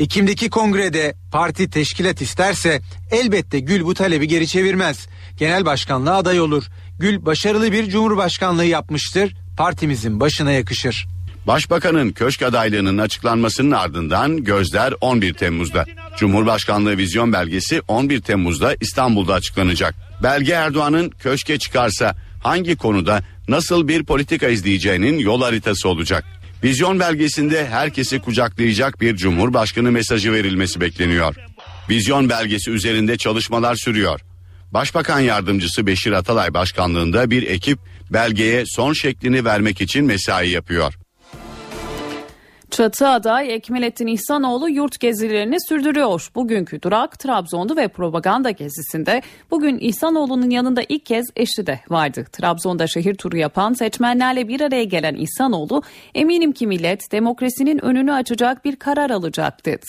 Ekim'deki kongrede parti teşkilat isterse elbette Gül bu talebi geri çevirmez. Genel başkanlığa aday olur. Gül başarılı bir cumhurbaşkanlığı yapmıştır. Partimizin başına yakışır. Başbakanın köşk adaylığının açıklanmasının ardından gözler 11 Temmuz'da. Cumhurbaşkanlığı vizyon belgesi 11 Temmuz'da İstanbul'da açıklanacak. Belge Erdoğan'ın köşke çıkarsa hangi konuda nasıl bir politika izleyeceğinin yol haritası olacak. Vizyon belgesinde herkesi kucaklayacak bir cumhurbaşkanı mesajı verilmesi bekleniyor. Vizyon belgesi üzerinde çalışmalar sürüyor. Başbakan yardımcısı Beşir Atalay başkanlığında bir ekip belgeye son şeklini vermek için mesai yapıyor. Çatı aday Ekmelettin İhsanoğlu yurt gezilerini sürdürüyor. Bugünkü durak Trabzon'du ve propaganda gezisinde bugün İhsanoğlu'nun yanında ilk kez eşi de vardı. Trabzon'da şehir turu yapan seçmenlerle bir araya gelen İhsanoğlu eminim ki millet demokrasinin önünü açacak bir karar alacak dedi.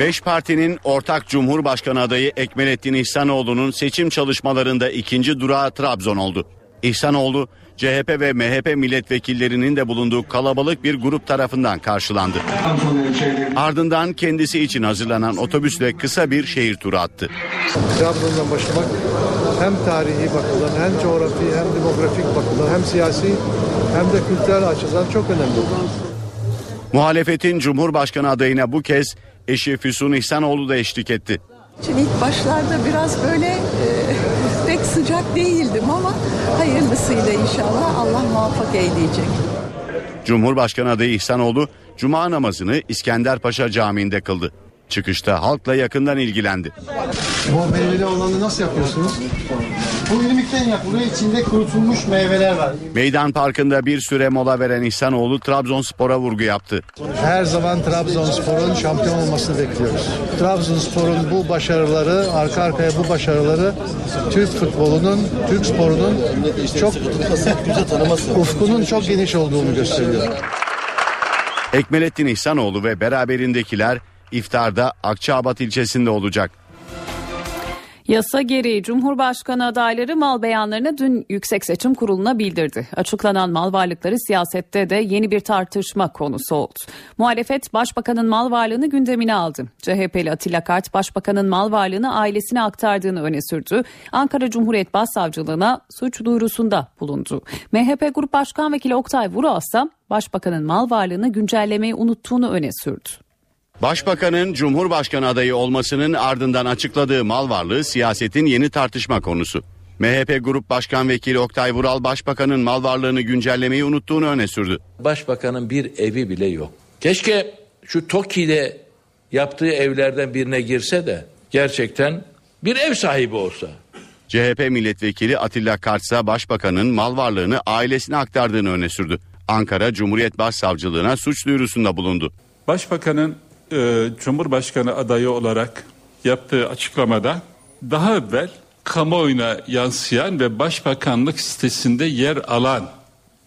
Beş partinin ortak Cumhurbaşkanı adayı Ekmelettin İhsanoğlu'nun seçim çalışmalarında ikinci durağı Trabzon oldu. İhsanoğlu CHP ve MHP milletvekillerinin de bulunduğu kalabalık bir grup tarafından karşılandı. Ardından kendisi için hazırlanan otobüsle kısa bir şehir turu attı. Trabzon'dan başlamak hem tarihi bakımdan hem coğrafi hem demografik bakımdan hem siyasi hem de kültürel açıdan çok önemli. Muhalefetin Cumhurbaşkanı adayına bu kez eşi Füsun İhsanoğlu da eşlik etti. Için ilk başlarda biraz böyle e, pek sıcak değildim ama hayırlısıyla inşallah Allah muvaffak eyleyecek. Cumhurbaşkanı adayı İhsanoğlu Cuma namazını İskenderpaşa Camii'nde kıldı. Çıkışta halkla yakından ilgilendi. Bu meyveli olanı nasıl yapıyorsunuz? Bu irmikten yapılıyor. İçinde kurutulmuş meyveler var. Meydan Parkı'nda bir süre mola veren İhsanoğlu Trabzonspor'a vurgu yaptı. Her zaman Trabzonspor'un şampiyon olmasını bekliyoruz. Trabzonspor'un bu başarıları, arka arkaya bu başarıları Türk futbolunun, Türk sporunun çok ufkunun çok geniş olduğunu gösteriyor. Ekmelettin İhsanoğlu ve beraberindekiler iftarda Akçaabat ilçesinde olacak. Yasa gereği Cumhurbaşkanı adayları mal beyanlarını dün Yüksek Seçim Kurulu'na bildirdi. Açıklanan mal varlıkları siyasette de yeni bir tartışma konusu oldu. Muhalefet Başbakanın mal varlığını gündemine aldı. CHP'li Atilla Kart Başbakanın mal varlığını ailesine aktardığını öne sürdü. Ankara Cumhuriyet Başsavcılığına suç duyurusunda bulundu. MHP Grup Başkan Vekili Oktay Vural Başbakanın mal varlığını güncellemeyi unuttuğunu öne sürdü. Başbakanın Cumhurbaşkanı adayı olmasının ardından açıkladığı mal varlığı siyasetin yeni tartışma konusu. MHP Grup Başkan Vekili Oktay Vural Başbakanın mal varlığını güncellemeyi unuttuğunu öne sürdü. Başbakanın bir evi bile yok. Keşke şu TOKİ'de yaptığı evlerden birine girse de gerçekten bir ev sahibi olsa. CHP milletvekili Atilla Kartsa Başbakanın mal varlığını ailesine aktardığını öne sürdü. Ankara Cumhuriyet Başsavcılığına suç duyurusunda bulundu. Başbakanın e, Cumhurbaşkanı adayı olarak yaptığı açıklamada daha evvel kamuoyuna yansıyan ve başbakanlık sitesinde yer alan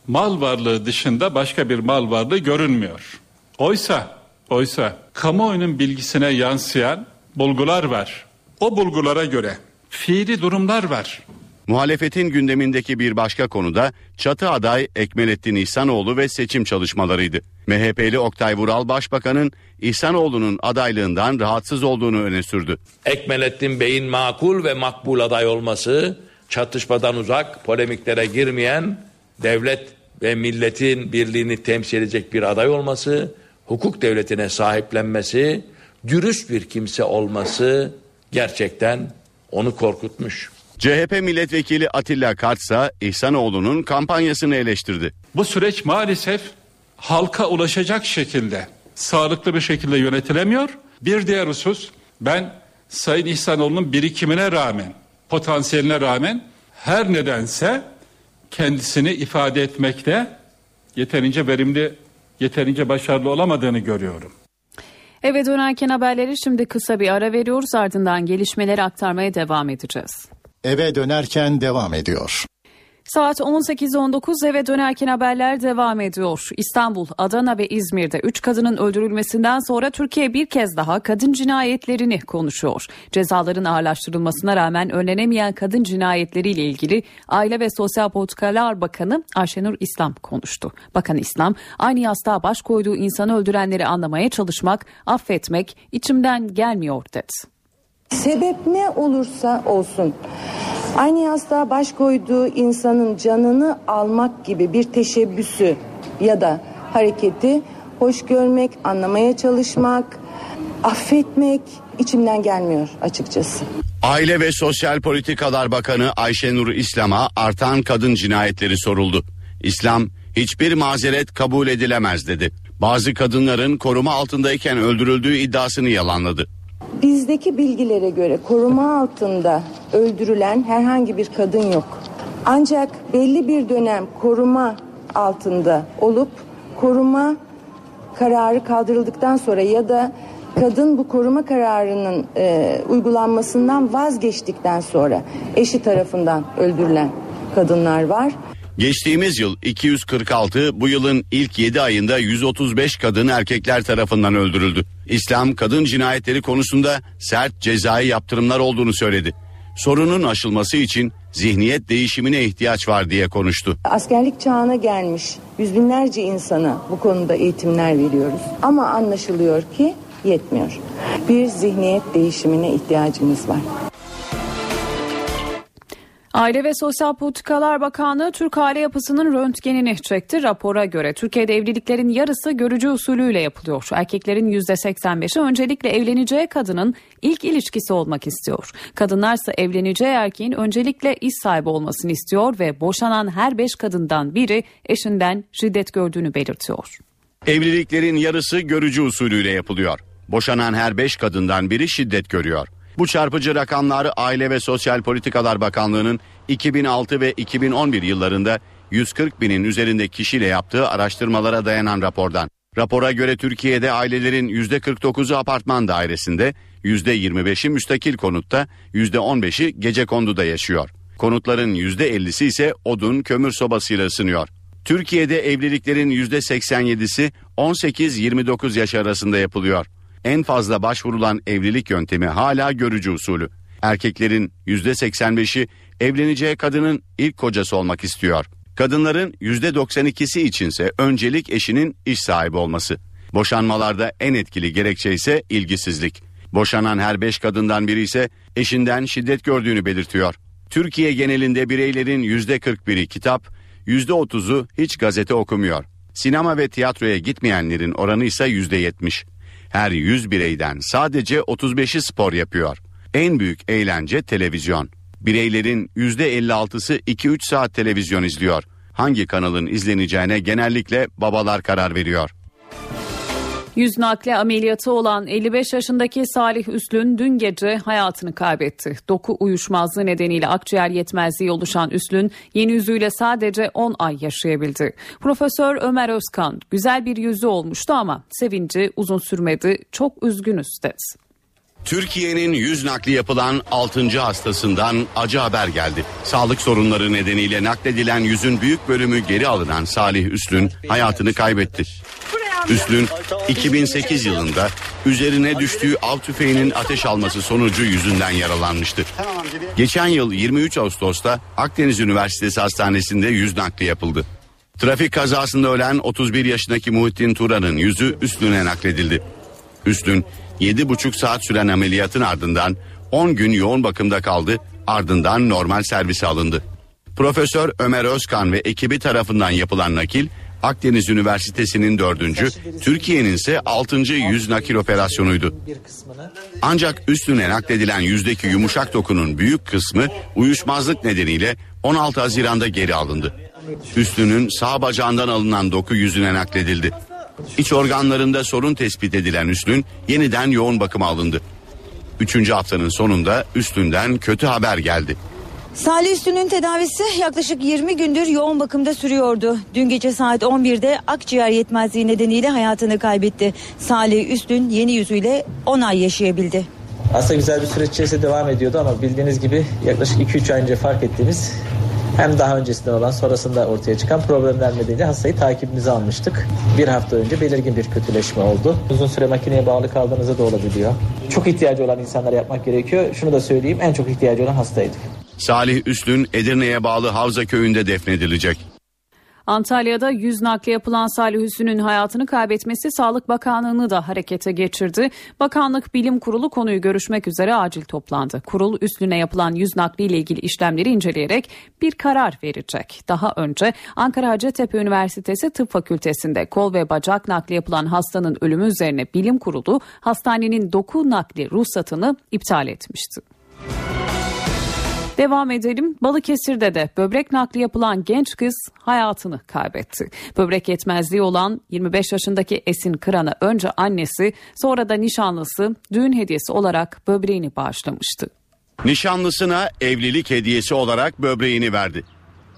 mal varlığı dışında başka bir mal varlığı görünmüyor. Oysa oysa kamuoyunun bilgisine yansıyan bulgular var. O bulgulara göre fiili durumlar var. Muhalefetin gündemindeki bir başka konuda çatı aday Ekmelettin İhsanoğlu ve seçim çalışmalarıydı. MHP'li Oktay Vural Başbakan'ın İhsanoğlu'nun adaylığından rahatsız olduğunu öne sürdü. Ekmelettin Bey'in makul ve makbul aday olması, çatışmadan uzak, polemiklere girmeyen, devlet ve milletin birliğini temsil edecek bir aday olması, hukuk devletine sahiplenmesi, dürüst bir kimse olması gerçekten onu korkutmuş. CHP milletvekili Atilla Kartsa İhsanoğlu'nun kampanyasını eleştirdi. Bu süreç maalesef halka ulaşacak şekilde sağlıklı bir şekilde yönetilemiyor. Bir diğer husus ben Sayın İhsanoğlu'nun birikimine rağmen, potansiyeline rağmen her nedense kendisini ifade etmekte yeterince verimli, yeterince başarılı olamadığını görüyorum. Eve dönerken haberleri şimdi kısa bir ara veriyoruz ardından gelişmeleri aktarmaya devam edeceğiz. Eve dönerken devam ediyor. Saat 18.19 eve dönerken haberler devam ediyor. İstanbul, Adana ve İzmir'de 3 kadının öldürülmesinden sonra Türkiye bir kez daha kadın cinayetlerini konuşuyor. Cezaların ağırlaştırılmasına rağmen önlenemeyen kadın cinayetleriyle ilgili Aile ve Sosyal Politikalar Bakanı Ayşenur İslam konuştu. Bakan İslam aynı yastığa baş koyduğu insanı öldürenleri anlamaya çalışmak, affetmek içimden gelmiyor dedi. Sebep ne olursa olsun aynı yastığa baş koyduğu insanın canını almak gibi bir teşebbüsü ya da hareketi hoş görmek, anlamaya çalışmak, affetmek içimden gelmiyor açıkçası. Aile ve Sosyal Politikalar Bakanı Ayşenur İslam'a artan kadın cinayetleri soruldu. İslam hiçbir mazeret kabul edilemez dedi. Bazı kadınların koruma altındayken öldürüldüğü iddiasını yalanladı. Bizdeki bilgilere göre koruma altında öldürülen herhangi bir kadın yok. Ancak belli bir dönem koruma altında olup koruma kararı kaldırıldıktan sonra ya da kadın bu koruma kararının e, uygulanmasından vazgeçtikten sonra eşi tarafından öldürülen kadınlar var. Geçtiğimiz yıl 246, bu yılın ilk 7 ayında 135 kadın erkekler tarafından öldürüldü. İslam kadın cinayetleri konusunda sert cezai yaptırımlar olduğunu söyledi. Sorunun aşılması için zihniyet değişimine ihtiyaç var diye konuştu. Askerlik çağına gelmiş yüz binlerce insana bu konuda eğitimler veriyoruz. Ama anlaşılıyor ki yetmiyor. Bir zihniyet değişimine ihtiyacımız var. Aile ve Sosyal Politikalar Bakanlığı Türk aile yapısının röntgenini çekti. Rapora göre Türkiye'de evliliklerin yarısı görücü usulüyle yapılıyor. Erkeklerin %85'i öncelikle evleneceği kadının ilk ilişkisi olmak istiyor. Kadınlarsa evleneceği erkeğin öncelikle iş sahibi olmasını istiyor ve boşanan her 5 kadından biri eşinden şiddet gördüğünü belirtiyor. Evliliklerin yarısı görücü usulüyle yapılıyor. Boşanan her 5 kadından biri şiddet görüyor. Bu çarpıcı rakamları Aile ve Sosyal Politikalar Bakanlığı'nın 2006 ve 2011 yıllarında 140 binin üzerinde kişiyle yaptığı araştırmalara dayanan rapordan. Rapora göre Türkiye'de ailelerin %49'u apartman dairesinde, %25'i müstakil konutta, %15'i gece konduda yaşıyor. Konutların %50'si ise odun kömür sobasıyla ısınıyor. Türkiye'de evliliklerin %87'si 18-29 yaş arasında yapılıyor. En fazla başvurulan evlilik yöntemi hala görücü usulü. Erkeklerin %85'i evleneceği kadının ilk kocası olmak istiyor. Kadınların %92'si içinse öncelik eşinin iş sahibi olması. Boşanmalarda en etkili gerekçe ise ilgisizlik. Boşanan her 5 kadından biri ise eşinden şiddet gördüğünü belirtiyor. Türkiye genelinde bireylerin %41'i kitap, %30'u hiç gazete okumuyor. Sinema ve tiyatroya gitmeyenlerin oranı ise %70. Her 100 bireyden sadece 35'i spor yapıyor. En büyük eğlence televizyon. Bireylerin %56'sı 2-3 saat televizyon izliyor. Hangi kanalın izleneceğine genellikle babalar karar veriyor. Yüz nakli ameliyatı olan 55 yaşındaki Salih Üslün dün gece hayatını kaybetti. Doku uyuşmazlığı nedeniyle akciğer yetmezliği oluşan Üslün yeni yüzüyle sadece 10 ay yaşayabildi. Profesör Ömer Özkan güzel bir yüzü olmuştu ama sevinci uzun sürmedi. Çok üzgünüz dedi. Türkiye'nin yüz nakli yapılan 6. hastasından acı haber geldi. Sağlık sorunları nedeniyle nakledilen yüzün büyük bölümü geri alınan Salih Üslün hayatını kaybetti. Üslün 2008 yılında üzerine düştüğü av tüfeğinin ateş alması sonucu yüzünden yaralanmıştı. Geçen yıl 23 Ağustos'ta Akdeniz Üniversitesi Hastanesi'nde yüz nakli yapıldı. Trafik kazasında ölen 31 yaşındaki Muhittin Turan'ın yüzü Üslün'e nakledildi. Üslün 7,5 saat süren ameliyatın ardından 10 gün yoğun bakımda kaldı ardından normal servise alındı. Profesör Ömer Özkan ve ekibi tarafından yapılan nakil Akdeniz Üniversitesi'nin dördüncü, Türkiye'nin ise altıncı yüz nakil operasyonuydu. Ancak üstüne nakledilen yüzdeki yumuşak dokunun büyük kısmı uyuşmazlık nedeniyle 16 Haziran'da geri alındı. Üstünün sağ bacağından alınan doku yüzüne nakledildi. İç organlarında sorun tespit edilen Üstün yeniden yoğun bakıma alındı. Üçüncü haftanın sonunda üstünden kötü haber geldi. Salih Üstün'ün tedavisi yaklaşık 20 gündür yoğun bakımda sürüyordu. Dün gece saat 11'de akciğer yetmezliği nedeniyle hayatını kaybetti. Salih Üstün yeni yüzüyle 10 ay yaşayabildi. Aslında güzel bir süreç içerisinde devam ediyordu ama bildiğiniz gibi yaklaşık 2-3 ay önce fark ettiğimiz hem daha öncesinden olan sonrasında ortaya çıkan problemler nedeniyle hastayı takibimize almıştık. Bir hafta önce belirgin bir kötüleşme oldu. Uzun süre makineye bağlı kaldığınızda da olabiliyor. Çok ihtiyacı olan insanlara yapmak gerekiyor. Şunu da söyleyeyim en çok ihtiyacı olan hastaydı. Salih Üslün Edirne'ye bağlı Havza köyünde defnedilecek. Antalya'da yüz nakli yapılan Salih Hüsnü'nün hayatını kaybetmesi Sağlık Bakanlığı'nı da harekete geçirdi. Bakanlık Bilim Kurulu konuyu görüşmek üzere acil toplandı. Kurul Üslü'ne yapılan yüz nakli ile ilgili işlemleri inceleyerek bir karar verecek. Daha önce Ankara Hacettepe Üniversitesi Tıp Fakültesi'nde kol ve bacak nakli yapılan hastanın ölümü üzerine Bilim Kurulu hastanenin doku nakli ruhsatını iptal etmişti. Devam edelim. Balıkesir'de de böbrek nakli yapılan genç kız hayatını kaybetti. Böbrek yetmezliği olan 25 yaşındaki Esin Kıran'a önce annesi sonra da nişanlısı düğün hediyesi olarak böbreğini bağışlamıştı. Nişanlısına evlilik hediyesi olarak böbreğini verdi.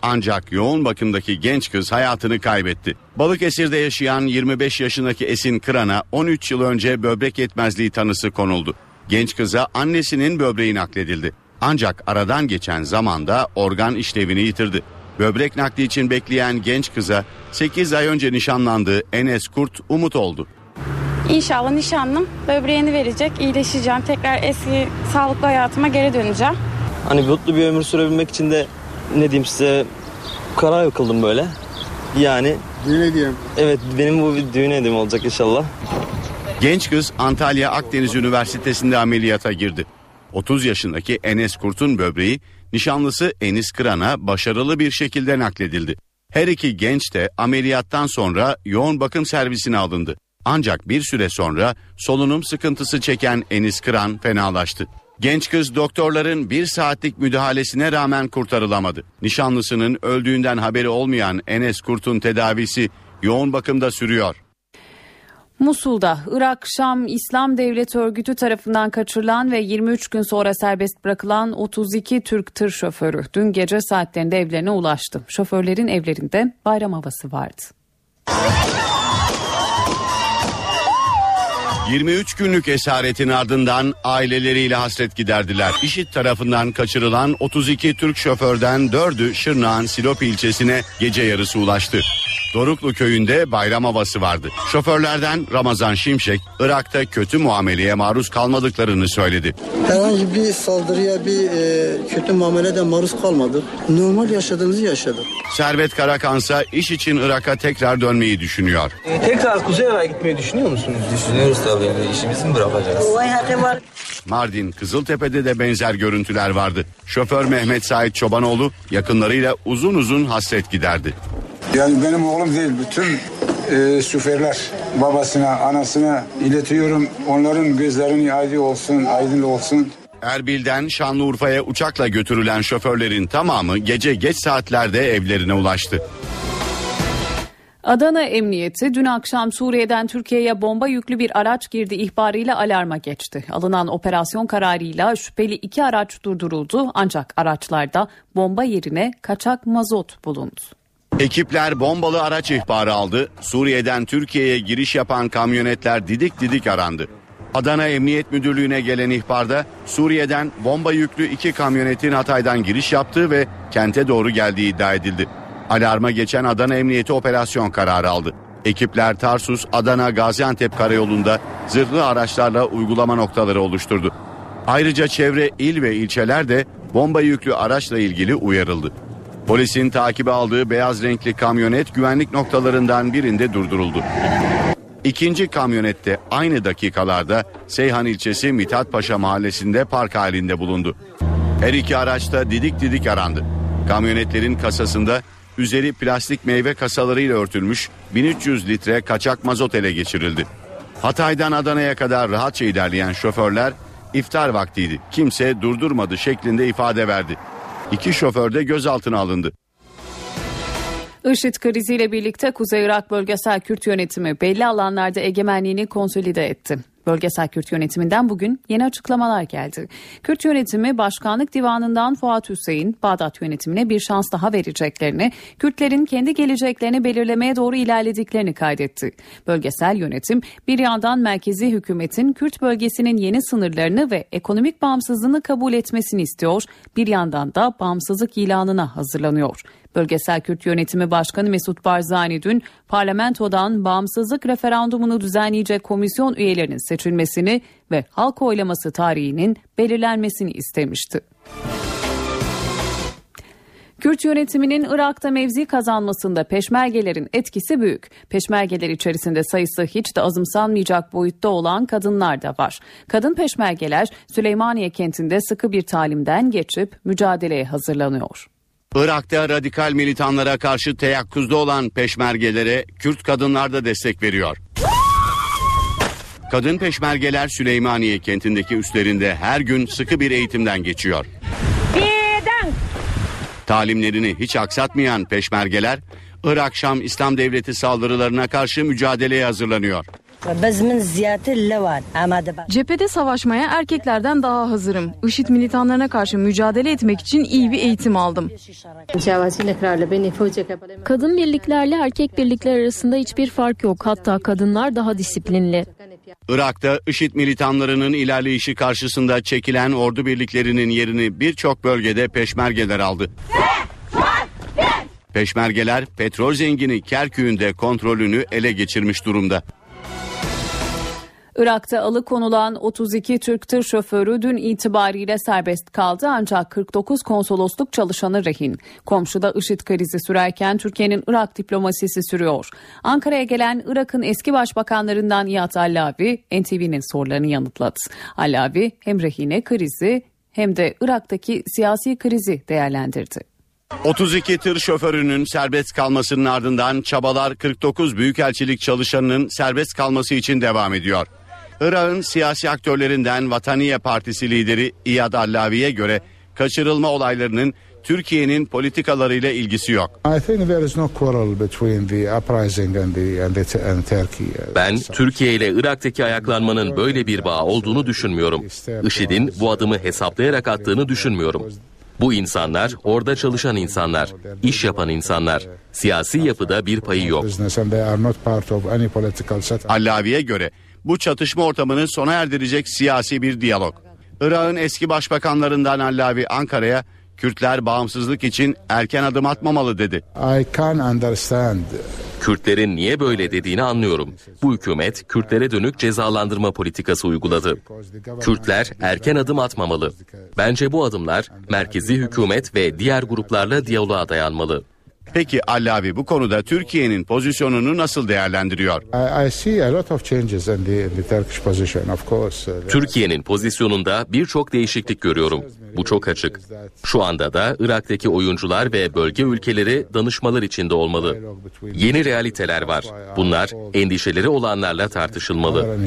Ancak yoğun bakımdaki genç kız hayatını kaybetti. Balıkesir'de yaşayan 25 yaşındaki Esin Kıran'a 13 yıl önce böbrek yetmezliği tanısı konuldu. Genç kıza annesinin böbreği nakledildi. Ancak aradan geçen zamanda organ işlevini yitirdi. Böbrek nakli için bekleyen genç kıza 8 ay önce nişanlandığı Enes Kurt umut oldu. İnşallah nişanlım böbreğini verecek, iyileşeceğim. Tekrar eski sağlıklı hayatıma geri döneceğim. Hani mutlu bir ömür sürebilmek için de ne diyeyim size karar kıldım böyle. Yani Düğün hediyem. evet benim bu bir düğün hediyem olacak inşallah. Genç kız Antalya Akdeniz Üniversitesi'nde ameliyata girdi. 30 yaşındaki Enes Kurt'un böbreği nişanlısı Enis Kıran'a başarılı bir şekilde nakledildi. Her iki genç de ameliyattan sonra yoğun bakım servisine alındı. Ancak bir süre sonra solunum sıkıntısı çeken Enis Kıran fenalaştı. Genç kız doktorların bir saatlik müdahalesine rağmen kurtarılamadı. Nişanlısının öldüğünden haberi olmayan Enes Kurt'un tedavisi yoğun bakımda sürüyor. Musul'da Irak Şam İslam Devleti Örgütü tarafından kaçırılan ve 23 gün sonra serbest bırakılan 32 Türk tır şoförü dün gece saatlerinde evlerine ulaştı. Şoförlerin evlerinde bayram havası vardı. 23 günlük esaretin ardından aileleriyle hasret giderdiler. İşit tarafından kaçırılan 32 Türk şoförden 4'ü Şırnak'ın Silop ilçesine gece yarısı ulaştı. Doruklu köyünde bayram havası vardı. Şoförlerden Ramazan Şimşek, Irak'ta kötü muameleye maruz kalmadıklarını söyledi. Herhangi bir saldırıya bir e, kötü muamelede maruz kalmadık. Normal yaşadığımızı yaşadık. Servet Karakansa iş için Irak'a tekrar dönmeyi düşünüyor. tekrar Kuzey Irak'a gitmeyi düşünüyor musunuz? Düşünüyoruz tabii. İşimizi mi bırakacağız? Mardin Kızıltepe'de de benzer görüntüler vardı. Şoför Mehmet Sait Çobanoğlu yakınlarıyla uzun uzun hasret giderdi. Yani benim oğlum değil bütün e, şoförler babasına anasına iletiyorum. Onların gözlerinin aydın olsun aydın olsun. Erbil'den Şanlıurfa'ya uçakla götürülen şoförlerin tamamı gece geç saatlerde evlerine ulaştı. Adana Emniyeti dün akşam Suriye'den Türkiye'ye bomba yüklü bir araç girdi ihbarıyla alarma geçti. Alınan operasyon kararıyla şüpheli iki araç durduruldu ancak araçlarda bomba yerine kaçak mazot bulundu. Ekipler bombalı araç ihbarı aldı. Suriye'den Türkiye'ye giriş yapan kamyonetler didik didik arandı. Adana Emniyet Müdürlüğü'ne gelen ihbarda Suriye'den bomba yüklü iki kamyonetin Hatay'dan giriş yaptığı ve kente doğru geldiği iddia edildi. Alarma geçen Adana Emniyeti operasyon kararı aldı. Ekipler Tarsus, Adana, Gaziantep karayolunda zırhlı araçlarla uygulama noktaları oluşturdu. Ayrıca çevre il ve ilçeler de bomba yüklü araçla ilgili uyarıldı. Polisin takibe aldığı beyaz renkli kamyonet güvenlik noktalarından birinde durduruldu. İkinci kamyonette aynı dakikalarda Seyhan ilçesi Mithat Paşa mahallesinde park halinde bulundu. Her iki araçta didik didik arandı. Kamyonetlerin kasasında üzeri plastik meyve kasalarıyla örtülmüş 1300 litre kaçak mazot ele geçirildi. Hatay'dan Adana'ya kadar rahatça ilerleyen şoförler iftar vaktiydi. Kimse durdurmadı şeklinde ifade verdi. İki şoför de gözaltına alındı. IŞİD kriziyle birlikte Kuzey Irak Bölgesel Kürt Yönetimi belli alanlarda egemenliğini konsolide etti. Bölgesel Kürt Yönetiminden bugün yeni açıklamalar geldi. Kürt Yönetimi Başkanlık Divanı'ndan Fuat Hüseyin, Bağdat Yönetimine bir şans daha vereceklerini, Kürtlerin kendi geleceklerini belirlemeye doğru ilerlediklerini kaydetti. Bölgesel yönetim bir yandan merkezi hükümetin Kürt bölgesinin yeni sınırlarını ve ekonomik bağımsızlığını kabul etmesini istiyor, bir yandan da bağımsızlık ilanına hazırlanıyor. Bölgesel Kürt Yönetimi Başkanı Mesut Barzani dün parlamentodan bağımsızlık referandumunu düzenleyecek komisyon üyelerinin seçilmesini ve halk oylaması tarihinin belirlenmesini istemişti. Kürt yönetiminin Irak'ta mevzi kazanmasında peşmergelerin etkisi büyük. Peşmergeler içerisinde sayısı hiç de azımsanmayacak boyutta olan kadınlar da var. Kadın peşmergeler Süleymaniye kentinde sıkı bir talimden geçip mücadeleye hazırlanıyor. Irak'ta radikal militanlara karşı teyakkuzda olan peşmergelere Kürt kadınlar da destek veriyor. Kadın peşmergeler Süleymaniye kentindeki üslerinde her gün sıkı bir eğitimden geçiyor. Talimlerini hiç aksatmayan peşmergeler Irak Şam İslam Devleti saldırılarına karşı mücadeleye hazırlanıyor. Cephede savaşmaya erkeklerden daha hazırım. IŞİD militanlarına karşı mücadele etmek için iyi bir eğitim aldım. Kadın birliklerle erkek birlikler arasında hiçbir fark yok. Hatta kadınlar daha disiplinli. Irak'ta IŞİD militanlarının ilerleyişi karşısında çekilen ordu birliklerinin yerini birçok bölgede peşmergeler aldı. Peşmergeler petrol zengini Kerkük'ün de kontrolünü ele geçirmiş durumda. Irak'ta alıkonulan 32 Türk tır şoförü dün itibariyle serbest kaldı ancak 49 konsolosluk çalışanı rehin. Komşuda IŞİD krizi sürerken Türkiye'nin Irak diplomasisi sürüyor. Ankara'ya gelen Irak'ın eski başbakanlarından Nihat Allavi NTV'nin sorularını yanıtladı. Allavi hem rehine krizi hem de Irak'taki siyasi krizi değerlendirdi. 32 tır şoförünün serbest kalmasının ardından çabalar 49 büyükelçilik çalışanının serbest kalması için devam ediyor. Irak'ın siyasi aktörlerinden Vataniye Partisi lideri İyad Allavi'ye göre kaçırılma olaylarının Türkiye'nin politikalarıyla ilgisi yok. Ben Türkiye ile Irak'taki ayaklanmanın böyle bir bağ olduğunu düşünmüyorum. IŞİD'in bu adımı hesaplayarak attığını düşünmüyorum. Bu insanlar orada çalışan insanlar, iş yapan insanlar. Siyasi yapıda bir payı yok. Allavi'ye göre bu çatışma ortamını sona erdirecek siyasi bir diyalog. Irak'ın eski başbakanlarından Allavi Ankara'ya Kürtler bağımsızlık için erken adım atmamalı dedi. Kürtlerin niye böyle dediğini anlıyorum. Bu hükümet Kürtlere dönük cezalandırma politikası uyguladı. Kürtler erken adım atmamalı. Bence bu adımlar merkezi hükümet ve diğer gruplarla diyaloğa dayanmalı. Peki Allavi bu konuda Türkiye'nin pozisyonunu nasıl değerlendiriyor? Türkiye'nin pozisyonunda birçok değişiklik görüyorum. Bu çok açık. Şu anda da Irak'taki oyuncular ve bölge ülkeleri danışmalar içinde olmalı. Yeni realiteler var. Bunlar endişeleri olanlarla tartışılmalı.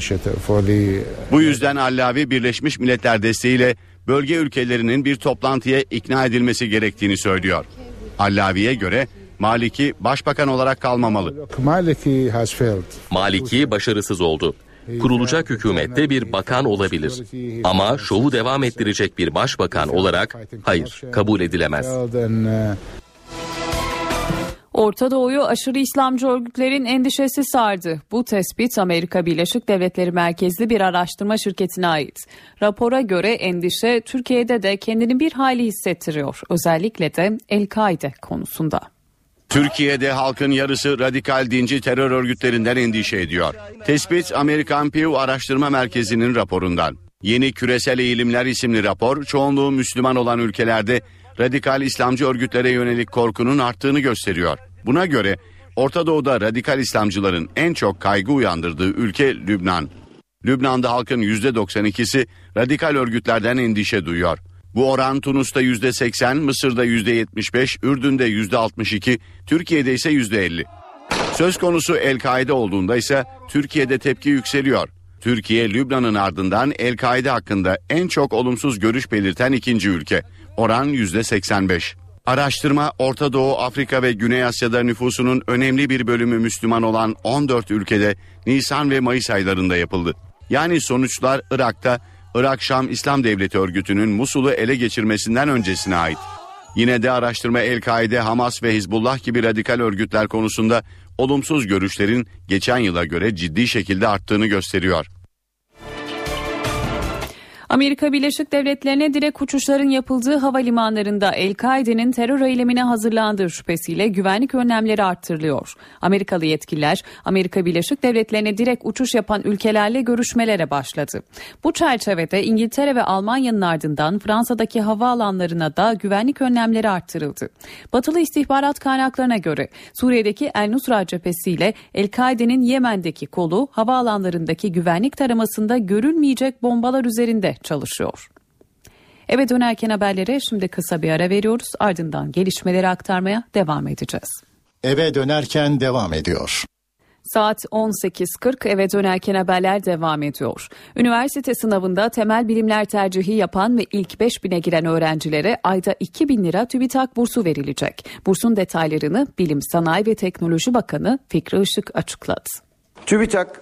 Bu yüzden Allavi Birleşmiş Milletler desteğiyle bölge ülkelerinin bir toplantıya ikna edilmesi gerektiğini söylüyor. Allavi'ye göre Maliki başbakan olarak kalmamalı. Maliki başarısız oldu. Kurulacak hükümette bir bakan olabilir. Ama şovu devam ettirecek bir başbakan olarak hayır kabul edilemez. Orta Doğu'yu aşırı İslamcı örgütlerin endişesi sardı. Bu tespit Amerika Birleşik Devletleri merkezli bir araştırma şirketine ait. Rapora göre endişe Türkiye'de de kendini bir hali hissettiriyor. Özellikle de El-Kaide konusunda. Türkiye'de halkın yarısı radikal dinci terör örgütlerinden endişe ediyor. Tespit Amerikan Pew Araştırma Merkezi'nin raporundan. Yeni Küresel Eğilimler isimli rapor çoğunluğu Müslüman olan ülkelerde radikal İslamcı örgütlere yönelik korkunun arttığını gösteriyor. Buna göre Orta Doğu'da radikal İslamcıların en çok kaygı uyandırdığı ülke Lübnan. Lübnan'da halkın %92'si radikal örgütlerden endişe duyuyor. Bu oran Tunus'ta %80, Mısır'da %75, Ürdün'de %62, Türkiye'de ise %50. Söz konusu El-Kaide olduğunda ise Türkiye'de tepki yükseliyor. Türkiye, Lübnan'ın ardından El-Kaide hakkında en çok olumsuz görüş belirten ikinci ülke. Oran %85. Araştırma Orta Doğu, Afrika ve Güney Asya'da nüfusunun önemli bir bölümü Müslüman olan 14 ülkede Nisan ve Mayıs aylarında yapıldı. Yani sonuçlar Irak'ta Irak Şam İslam Devleti örgütünün Musul'u ele geçirmesinden öncesine ait. Yine de araştırma El-Kaide, Hamas ve Hizbullah gibi radikal örgütler konusunda olumsuz görüşlerin geçen yıla göre ciddi şekilde arttığını gösteriyor. Amerika Birleşik Devletleri'ne direkt uçuşların yapıldığı havalimanlarında El-Kaide'nin terör eylemine hazırlandığı şüphesiyle güvenlik önlemleri arttırılıyor. Amerikalı yetkililer Amerika Birleşik Devletleri'ne direkt uçuş yapan ülkelerle görüşmelere başladı. Bu çerçevede İngiltere ve Almanya'nın ardından Fransa'daki havaalanlarına da güvenlik önlemleri arttırıldı. Batılı istihbarat kaynaklarına göre Suriye'deki El Nusra cephesiyle El-Kaide'nin Yemen'deki kolu havaalanlarındaki güvenlik taramasında görülmeyecek bombalar üzerinde çalışıyor. Eve dönerken haberlere şimdi kısa bir ara veriyoruz. Ardından gelişmeleri aktarmaya devam edeceğiz. Eve dönerken devam ediyor. Saat 18.40 eve dönerken haberler devam ediyor. Üniversite sınavında temel bilimler tercihi yapan ve ilk 5000'e giren öğrencilere ayda 2000 lira TÜBİTAK bursu verilecek. Bursun detaylarını Bilim, Sanayi ve Teknoloji Bakanı Fikri Işık açıkladı. TÜBİTAK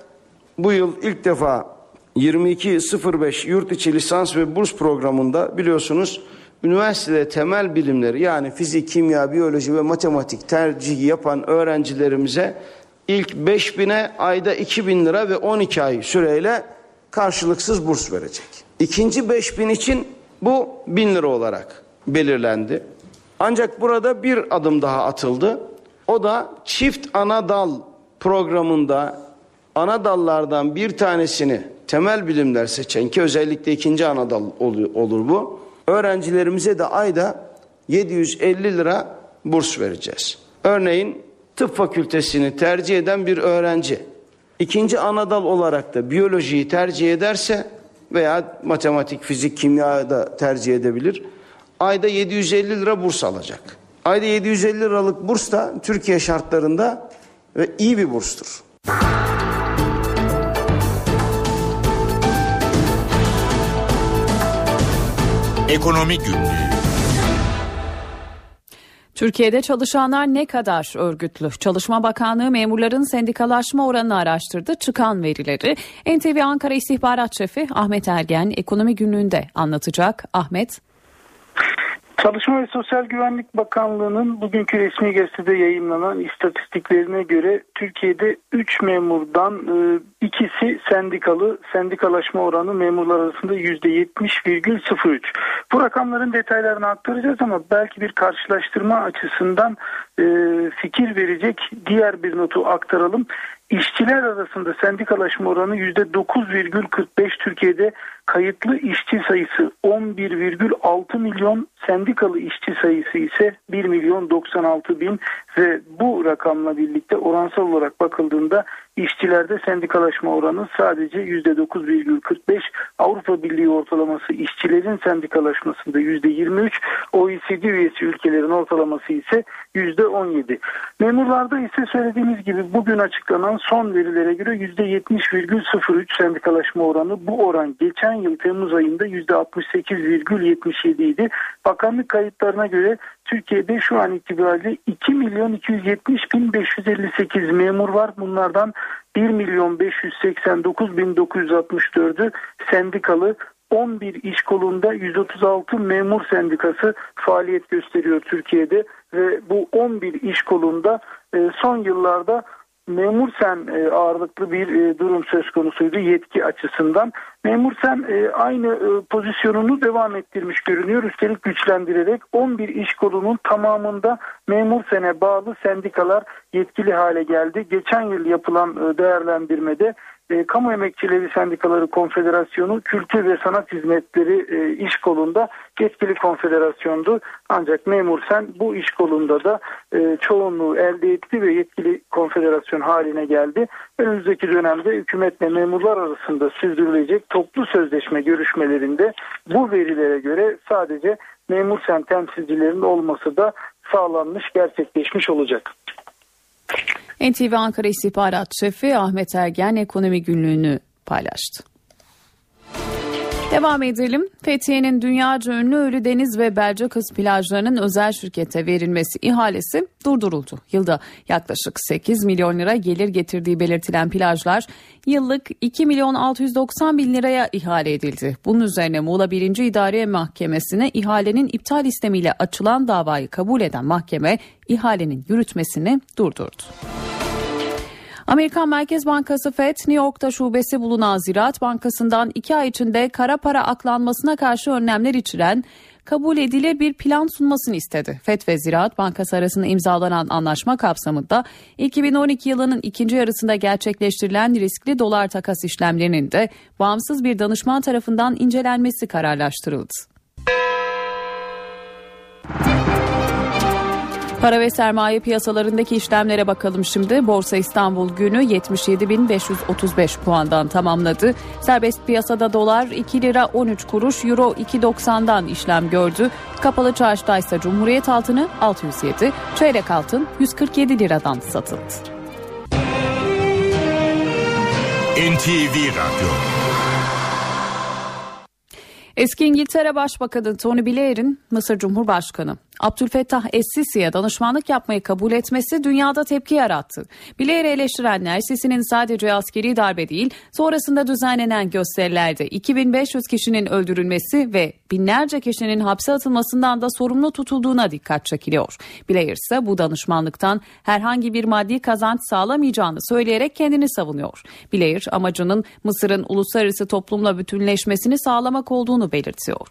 bu yıl ilk defa 2205 yurt içi lisans ve burs programında biliyorsunuz üniversitede temel bilimleri yani fizik, kimya, biyoloji ve matematik tercihi yapan öğrencilerimize ilk 5000'e ayda 2000 lira ve 12 ay süreyle karşılıksız burs verecek. İkinci 5000 için bu 1000 lira olarak belirlendi. Ancak burada bir adım daha atıldı. O da çift ana dal programında ana dallardan bir tanesini temel bilimler seçen ki özellikle ikinci ana dal olur bu. Öğrencilerimize de ayda 750 lira burs vereceğiz. Örneğin tıp fakültesini tercih eden bir öğrenci ikinci ana dal olarak da biyolojiyi tercih ederse veya matematik, fizik, kimya da tercih edebilir. Ayda 750 lira burs alacak. Ayda 750 liralık burs da Türkiye şartlarında ve iyi bir burstur. Ekonomi Günlüğü Türkiye'de çalışanlar ne kadar örgütlü? Çalışma Bakanlığı memurların sendikalaşma oranını araştırdı. Çıkan verileri NTV Ankara İstihbarat Şefi Ahmet Ergen Ekonomi Günlüğü'nde anlatacak. Ahmet. Çalışma ve Sosyal Güvenlik Bakanlığı'nın bugünkü resmi gazetede yayınlanan istatistiklerine göre Türkiye'de 3 memurdan e, ikisi sendikalı. Sendikalaşma oranı memurlar arasında %70,03. Bu rakamların detaylarını aktaracağız ama belki bir karşılaştırma açısından e, fikir verecek diğer bir notu aktaralım. İşçiler arasında sendikalaşma oranı %9,45 Türkiye'de. Kayıtlı işçi sayısı 11,6 milyon sendikalı işçi sayısı ise 1 milyon 96 bin. Ve bu rakamla birlikte oransal olarak bakıldığında işçilerde sendikalaşma oranı sadece %9,45 Avrupa Birliği ortalaması işçilerin sendikalaşmasında %23 OECD üyesi ülkelerin ortalaması ise %17. Memurlarda ise söylediğimiz gibi bugün açıklanan son verilere göre %70,03 sendikalaşma oranı bu oran geçen yıl Temmuz ayında %68,77 idi. Bakanlık kayıtlarına göre Türkiye'de şu an itibariyle 2 milyon 270 bin 558 memur var. Bunlardan 1 milyon 589 bin 964'ü sendikalı 11 iş kolunda 136 memur sendikası faaliyet gösteriyor Türkiye'de ve bu 11 iş kolunda e, son yıllarda memur sen e, ağırlıklı bir e, durum söz konusuydu yetki açısından. Memur sen e, aynı pozisyonunu devam ettirmiş görünüyor. Üstelik güçlendirerek 11 iş kolunun tamamında memur sene bağlı sendikalar yetkili hale geldi. Geçen yıl yapılan değerlendirmede e, Kamu Emekçileri Sendikaları Konfederasyonu Kültür ve Sanat Hizmetleri e, iş kolunda yetkili konfederasyondu. Ancak memur sen bu iş kolunda da e, çoğunluğu elde etti ve yetkili konfederasyon haline geldi. Önümüzdeki dönemde hükümetle memurlar arasında sürdürülecek toplu sözleşme görüşmelerinde bu verilere göre sadece memur sen temsilcilerinin olması da sağlanmış, gerçekleşmiş olacak. NTV Ankara İstihbarat Şefi Ahmet Ergen ekonomi günlüğünü paylaştı. Devam edelim. Fethiye'nin dünyaca ünlü Ölüdeniz ve Belcakız plajlarının özel şirkete verilmesi ihalesi durduruldu. Yılda yaklaşık 8 milyon lira gelir getirdiği belirtilen plajlar yıllık 2 milyon 690 bin liraya ihale edildi. Bunun üzerine Muğla 1. İdare Mahkemesi'ne ihalenin iptal istemiyle açılan davayı kabul eden mahkeme ihalenin yürütmesini durdurdu. Amerikan Merkez Bankası FED, New York'ta şubesi bulunan Ziraat Bankası'ndan iki ay içinde kara para aklanmasına karşı önlemler içeren kabul edilir bir plan sunmasını istedi. FED ve Ziraat Bankası arasında imzalanan anlaşma kapsamında 2012 yılının ikinci yarısında gerçekleştirilen riskli dolar takas işlemlerinin de bağımsız bir danışman tarafından incelenmesi kararlaştırıldı. Para ve sermaye piyasalarındaki işlemlere bakalım şimdi. Borsa İstanbul günü 77.535 puandan tamamladı. Serbest piyasada dolar 2 lira 13 kuruş, euro 2.90'dan işlem gördü. Kapalı çarşıda ise Cumhuriyet altını 607, çeyrek altın 147 liradan satıldı. NTV Radyo Eski İngiltere Başbakanı Tony Blair'in Mısır Cumhurbaşkanı Abdülfettah Es-Sisi'ye danışmanlık yapmayı kabul etmesi dünyada tepki yarattı. Blair'i eleştirenler Sisi'nin sadece askeri darbe değil, sonrasında düzenlenen gösterilerde 2500 kişinin öldürülmesi ve binlerce kişinin hapse atılmasından da sorumlu tutulduğuna dikkat çekiliyor. Blair ise bu danışmanlıktan herhangi bir maddi kazanç sağlamayacağını söyleyerek kendini savunuyor. Blair amacının Mısır'ın uluslararası toplumla bütünleşmesini sağlamak olduğunu belirtiyor.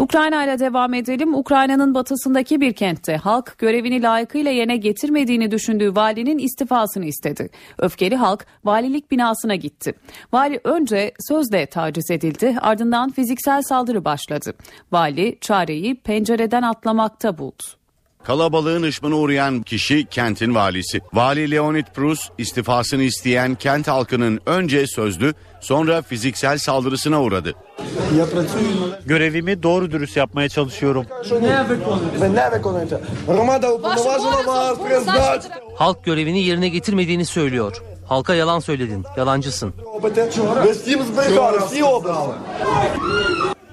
Ukrayna ile devam edelim. Ukrayna'nın batısındaki bir kentte halk görevini layıkıyla yerine getirmediğini düşündüğü valinin istifasını istedi. Öfkeli halk valilik binasına gitti. Vali önce sözle taciz edildi ardından fiziksel saldırı başladı. Vali çareyi pencereden atlamakta buldu. Kalabalığın ışmına uğrayan kişi kentin valisi. Vali Leonid Prus istifasını isteyen kent halkının önce sözlü sonra fiziksel saldırısına uğradı. Görevimi doğru dürüst yapmaya çalışıyorum. Halk görevini yerine getirmediğini söylüyor. Halka yalan söyledin. Yalancısın.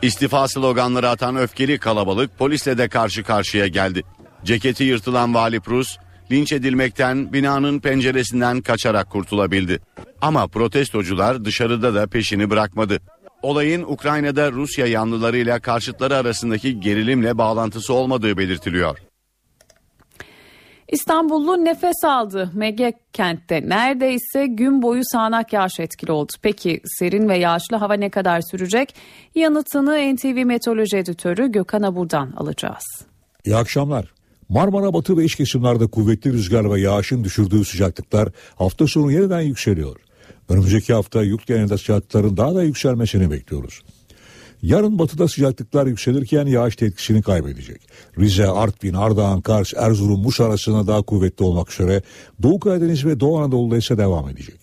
İstifa sloganları atan öfkeli kalabalık polisle de karşı karşıya geldi. Ceketi yırtılan Vali Prus linç edilmekten binanın penceresinden kaçarak kurtulabildi. Ama protestocular dışarıda da peşini bırakmadı. Olayın Ukrayna'da Rusya yanlılarıyla karşıtları arasındaki gerilimle bağlantısı olmadığı belirtiliyor. İstanbullu nefes aldı. Mege kentte neredeyse gün boyu sağanak yağış etkili oldu. Peki serin ve yağışlı hava ne kadar sürecek? Yanıtını NTV Meteoroloji Editörü Gökhan Abur'dan alacağız. İyi akşamlar. Marmara Batı ve iç kesimlerde kuvvetli rüzgar ve yağışın düşürdüğü sıcaklıklar hafta sonu yeniden yükseliyor. Önümüzdeki hafta yurt genelinde sıcaklıkların daha da yükselmesini bekliyoruz. Yarın batıda sıcaklıklar yükselirken yağış etkisini kaybedecek. Rize, Artvin, Ardahan, Kars, Erzurum, Muş arasında daha kuvvetli olmak üzere Doğu Karadeniz ve Doğu Anadolu'da ise devam edecek.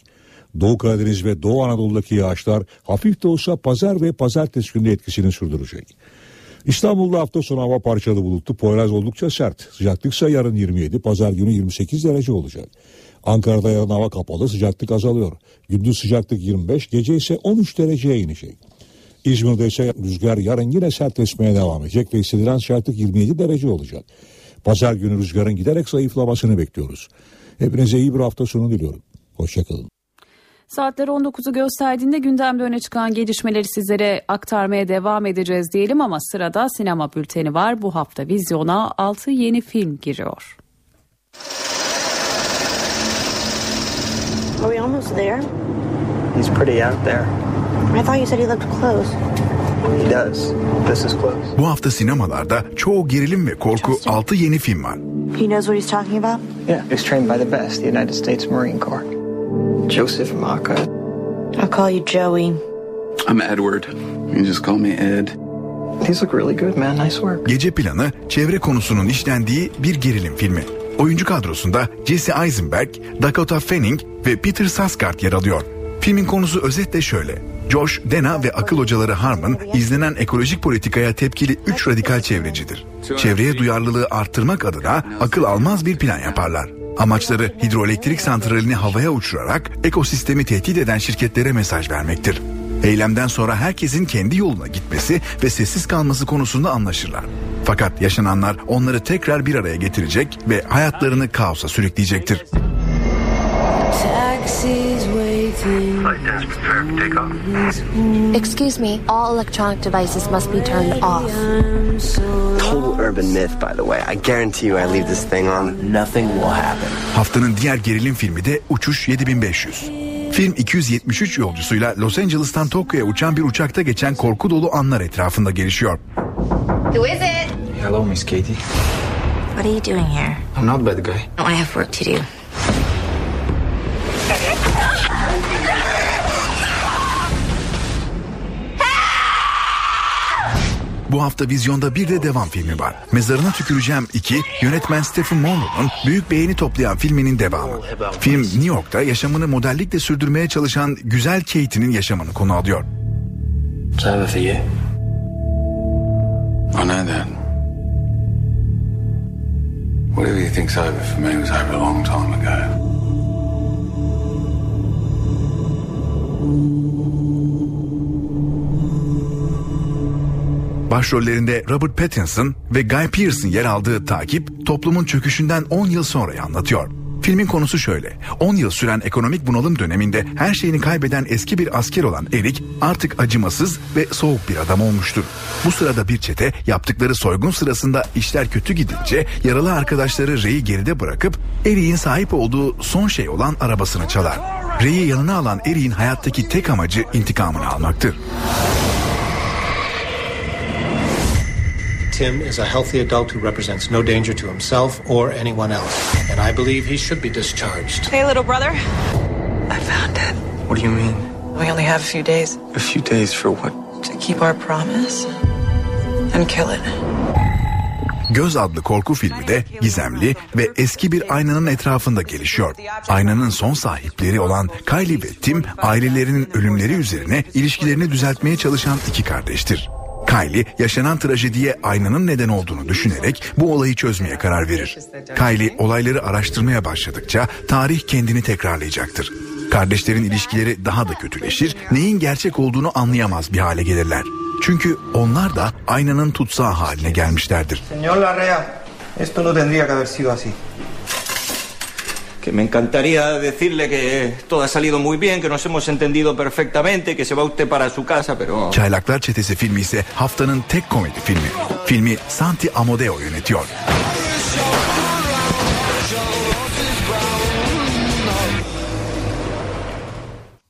Doğu Karadeniz ve Doğu Anadolu'daki yağışlar hafif de olsa pazar ve pazartesi günü etkisini sürdürecek. İstanbul'da hafta sonu hava parçalı bulutlu, Poyraz oldukça sert. Sıcaklıksa yarın 27, pazar günü 28 derece olacak. Ankara'da yarın hava kapalı, sıcaklık azalıyor. Gündüz sıcaklık 25, gece ise 13 dereceye inecek. İzmir'de ise rüzgar yarın yine sertleşmeye devam edecek ve hissedilen sıcaklık 27 derece olacak. Pazar günü rüzgarın giderek zayıflamasını bekliyoruz. Hepinize iyi bir hafta sonu diliyorum. Hoşçakalın. Saatler 19'u gösterdiğinde gündemde öne çıkan gelişmeleri sizlere aktarmaya devam edeceğiz diyelim ama sırada sinema bülteni var. Bu hafta vizyona 6 yeni film giriyor. Are we almost there? He's pretty out there. I thought you said he lived close. He does. This is close. Bu hafta sinemalarda çoğu gerilim ve korku 6 yeni film var. He knows what he's talking about? Yeah, he was trained by the best, the United States Marine Corps. Joseph Maka. I'll call you Joey. I'm Edward. You can just call me Ed. These look really good, man. Nice work. Gece planı çevre konusunun işlendiği bir gerilim filmi. Oyuncu kadrosunda Jesse Eisenberg, Dakota Fanning ve Peter Sarsgaard yer alıyor. Filmin konusu özetle şöyle. Josh, Dana ve akıl hocaları Harmon izlenen ekolojik politikaya tepkili 3 radikal çevrecidir. Çevreye duyarlılığı arttırmak adına akıl almaz bir plan yaparlar. Amaçları hidroelektrik santralini havaya uçurarak ekosistemi tehdit eden şirketlere mesaj vermektir. Eylemden sonra herkesin kendi yoluna gitmesi ve sessiz kalması konusunda anlaşırlar. Fakat yaşananlar onları tekrar bir araya getirecek ve hayatlarını kaosa sürükleyecektir. Excuse me, all electronic devices must be turned off. Total urban myth, by the way. I guarantee you I leave this thing on, nothing will happen. Haftanın diğer gerilim filmi de Uçuş 7500. Film 273 yolcusuyla Los Angeles'tan Tokyo'ya uçan bir uçakta geçen korku dolu anlar etrafında gelişiyor. Who is it? Hello, Miss Katie. What are you doing here? I'm not bad guy. I have work to do. Bu hafta vizyonda bir de devam filmi var. Mezarına Tüküreceğim 2, yönetmen Stephen Monroe'nun büyük beğeni toplayan filminin devamı. Film New York'ta yaşamını modellikle sürdürmeye çalışan güzel Kate'nin yaşamını konu alıyor. I know that. Whatever you think's over for me was over a long time ago. Başrollerinde Robert Pattinson ve Guy Pearce'ın yer aldığı takip toplumun çöküşünden 10 yıl sonrayı anlatıyor. Filmin konusu şöyle. 10 yıl süren ekonomik bunalım döneminde her şeyini kaybeden eski bir asker olan Eric artık acımasız ve soğuk bir adam olmuştur. Bu sırada bir çete yaptıkları soygun sırasında işler kötü gidince yaralı arkadaşları Ray'i geride bırakıp Eric'in sahip olduğu son şey olan arabasını çalar. Ray'i yanına alan Eric'in hayattaki tek amacı intikamını almaktır. Tim is a healthy adult who represents no danger to himself or anyone else, and I believe he should be discharged. Hey, little brother. I found it. What do you mean? We only have a few days A few days for what? to keep our promise and kill it. Göz adlı korku filmi de gizemli ve eski bir aynanın etrafında gelişiyor. Aynanın son sahipleri olan Kylie ve Tim ailelerinin ölümleri üzerine ilişkilerini düzeltmeye çalışan iki kardeştir. Kylie yaşanan trajediye aynanın neden olduğunu düşünerek bu olayı çözmeye karar verir. Kylie olayları araştırmaya başladıkça tarih kendini tekrarlayacaktır. Kardeşlerin ilişkileri daha da kötüleşir, neyin gerçek olduğunu anlayamaz bir hale gelirler. Çünkü onlar da aynanın tutsağı haline gelmişlerdir. Señor Larrea, esto no tendría que haber sido así. Que me encantaría decirle que todo ha salido muy bien, que nos hemos entendido perfectamente, que se va usted para su casa, pero... Çaylaklar Çetesi filmi ise haftanın tek komedi filmi. Filmi Santi Amodeo yönetiyor.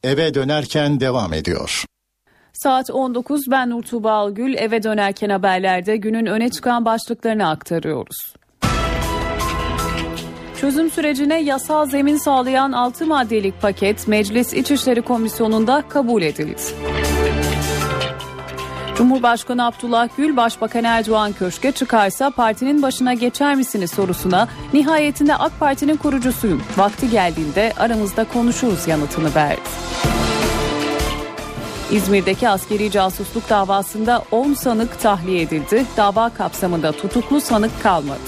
Eve dönerken devam ediyor. Saat 19 ben Nur Tuğba Algül eve dönerken haberlerde günün öne çıkan başlıklarını aktarıyoruz. Çözüm sürecine yasal zemin sağlayan 6 maddelik paket Meclis İçişleri Komisyonu'nda kabul edildi. Cumhurbaşkanı Abdullah Gül, Başbakan Erdoğan köşke çıkarsa partinin başına geçer misiniz sorusuna nihayetinde AK Parti'nin kurucusuyum. Vakti geldiğinde aramızda konuşuruz yanıtını verdi. İzmir'deki askeri casusluk davasında 10 sanık tahliye edildi. Dava kapsamında tutuklu sanık kalmadı.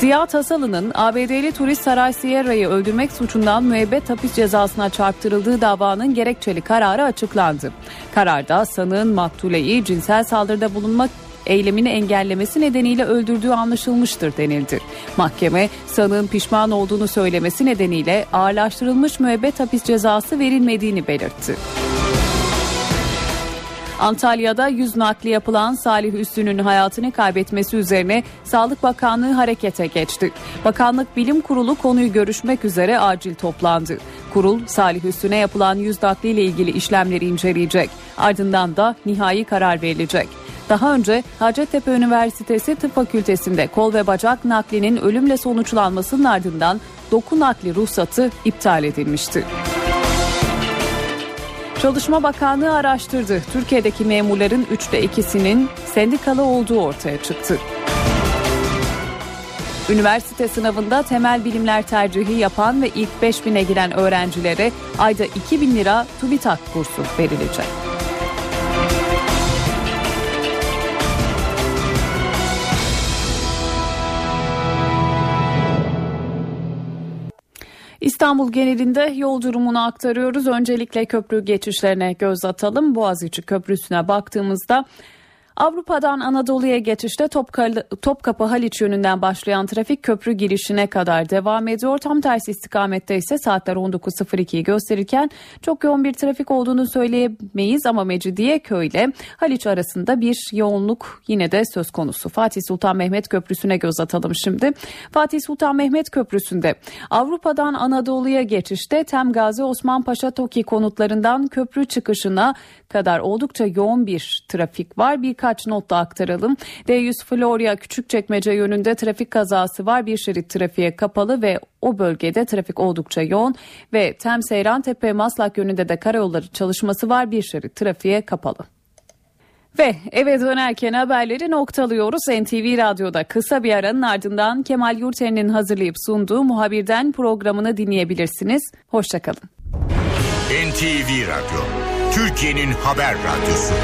Ziya Tasalı'nın ABD'li turist Saray Sierra'yı öldürmek suçundan müebbet hapis cezasına çarptırıldığı davanın gerekçeli kararı açıklandı. Kararda sanığın maktuleyi cinsel saldırıda bulunmak eylemini engellemesi nedeniyle öldürdüğü anlaşılmıştır denildi. Mahkeme sanığın pişman olduğunu söylemesi nedeniyle ağırlaştırılmış müebbet hapis cezası verilmediğini belirtti. Antalya'da yüz nakli yapılan Salih Üstün'ün hayatını kaybetmesi üzerine Sağlık Bakanlığı harekete geçti. Bakanlık Bilim Kurulu konuyu görüşmek üzere acil toplandı. Kurul Salih Üstün'e yapılan yüz nakli ile ilgili işlemleri inceleyecek. Ardından da nihai karar verilecek. Daha önce Hacettepe Üniversitesi Tıp Fakültesi'nde kol ve bacak naklinin ölümle sonuçlanmasının ardından doku nakli ruhsatı iptal edilmişti. Çalışma Bakanlığı araştırdı. Türkiye'deki memurların üçte ikisinin sendikalı olduğu ortaya çıktı. Üniversite sınavında temel bilimler tercihi yapan ve ilk 5000'e giren öğrencilere ayda 2000 lira TÜBİTAK kursu verilecek. İstanbul genelinde yol durumunu aktarıyoruz. Öncelikle köprü geçişlerine göz atalım. Boğaziçi Köprüsü'ne baktığımızda Avrupa'dan Anadolu'ya geçişte Topkapı Haliç yönünden başlayan trafik köprü girişine kadar devam ediyor. Tam tersi istikamette ise saatler 19.02'yi gösterirken çok yoğun bir trafik olduğunu söyleyemeyiz ama Mecidiyeköy ile Haliç arasında bir yoğunluk yine de söz konusu. Fatih Sultan Mehmet Köprüsü'ne göz atalım şimdi. Fatih Sultan Mehmet Köprüsü'nde Avrupa'dan Anadolu'ya geçişte Tem Gazi Osman Paşa Toki konutlarından köprü çıkışına kadar oldukça yoğun bir trafik var. Birkaç not da aktaralım. D100 Florya Küçükçekmece yönünde trafik kazası var. Bir şerit trafiğe kapalı ve o bölgede trafik oldukça yoğun ve Tem Seyran Tepe Maslak yönünde de karayolları çalışması var. Bir şerit trafiğe kapalı. Ve eve dönerken haberleri noktalıyoruz. NTV Radyo'da kısa bir aranın ardından Kemal Yurten'in hazırlayıp sunduğu muhabirden programını dinleyebilirsiniz. Hoşçakalın. NTV Radyo, Türkiye'nin haber radyosu.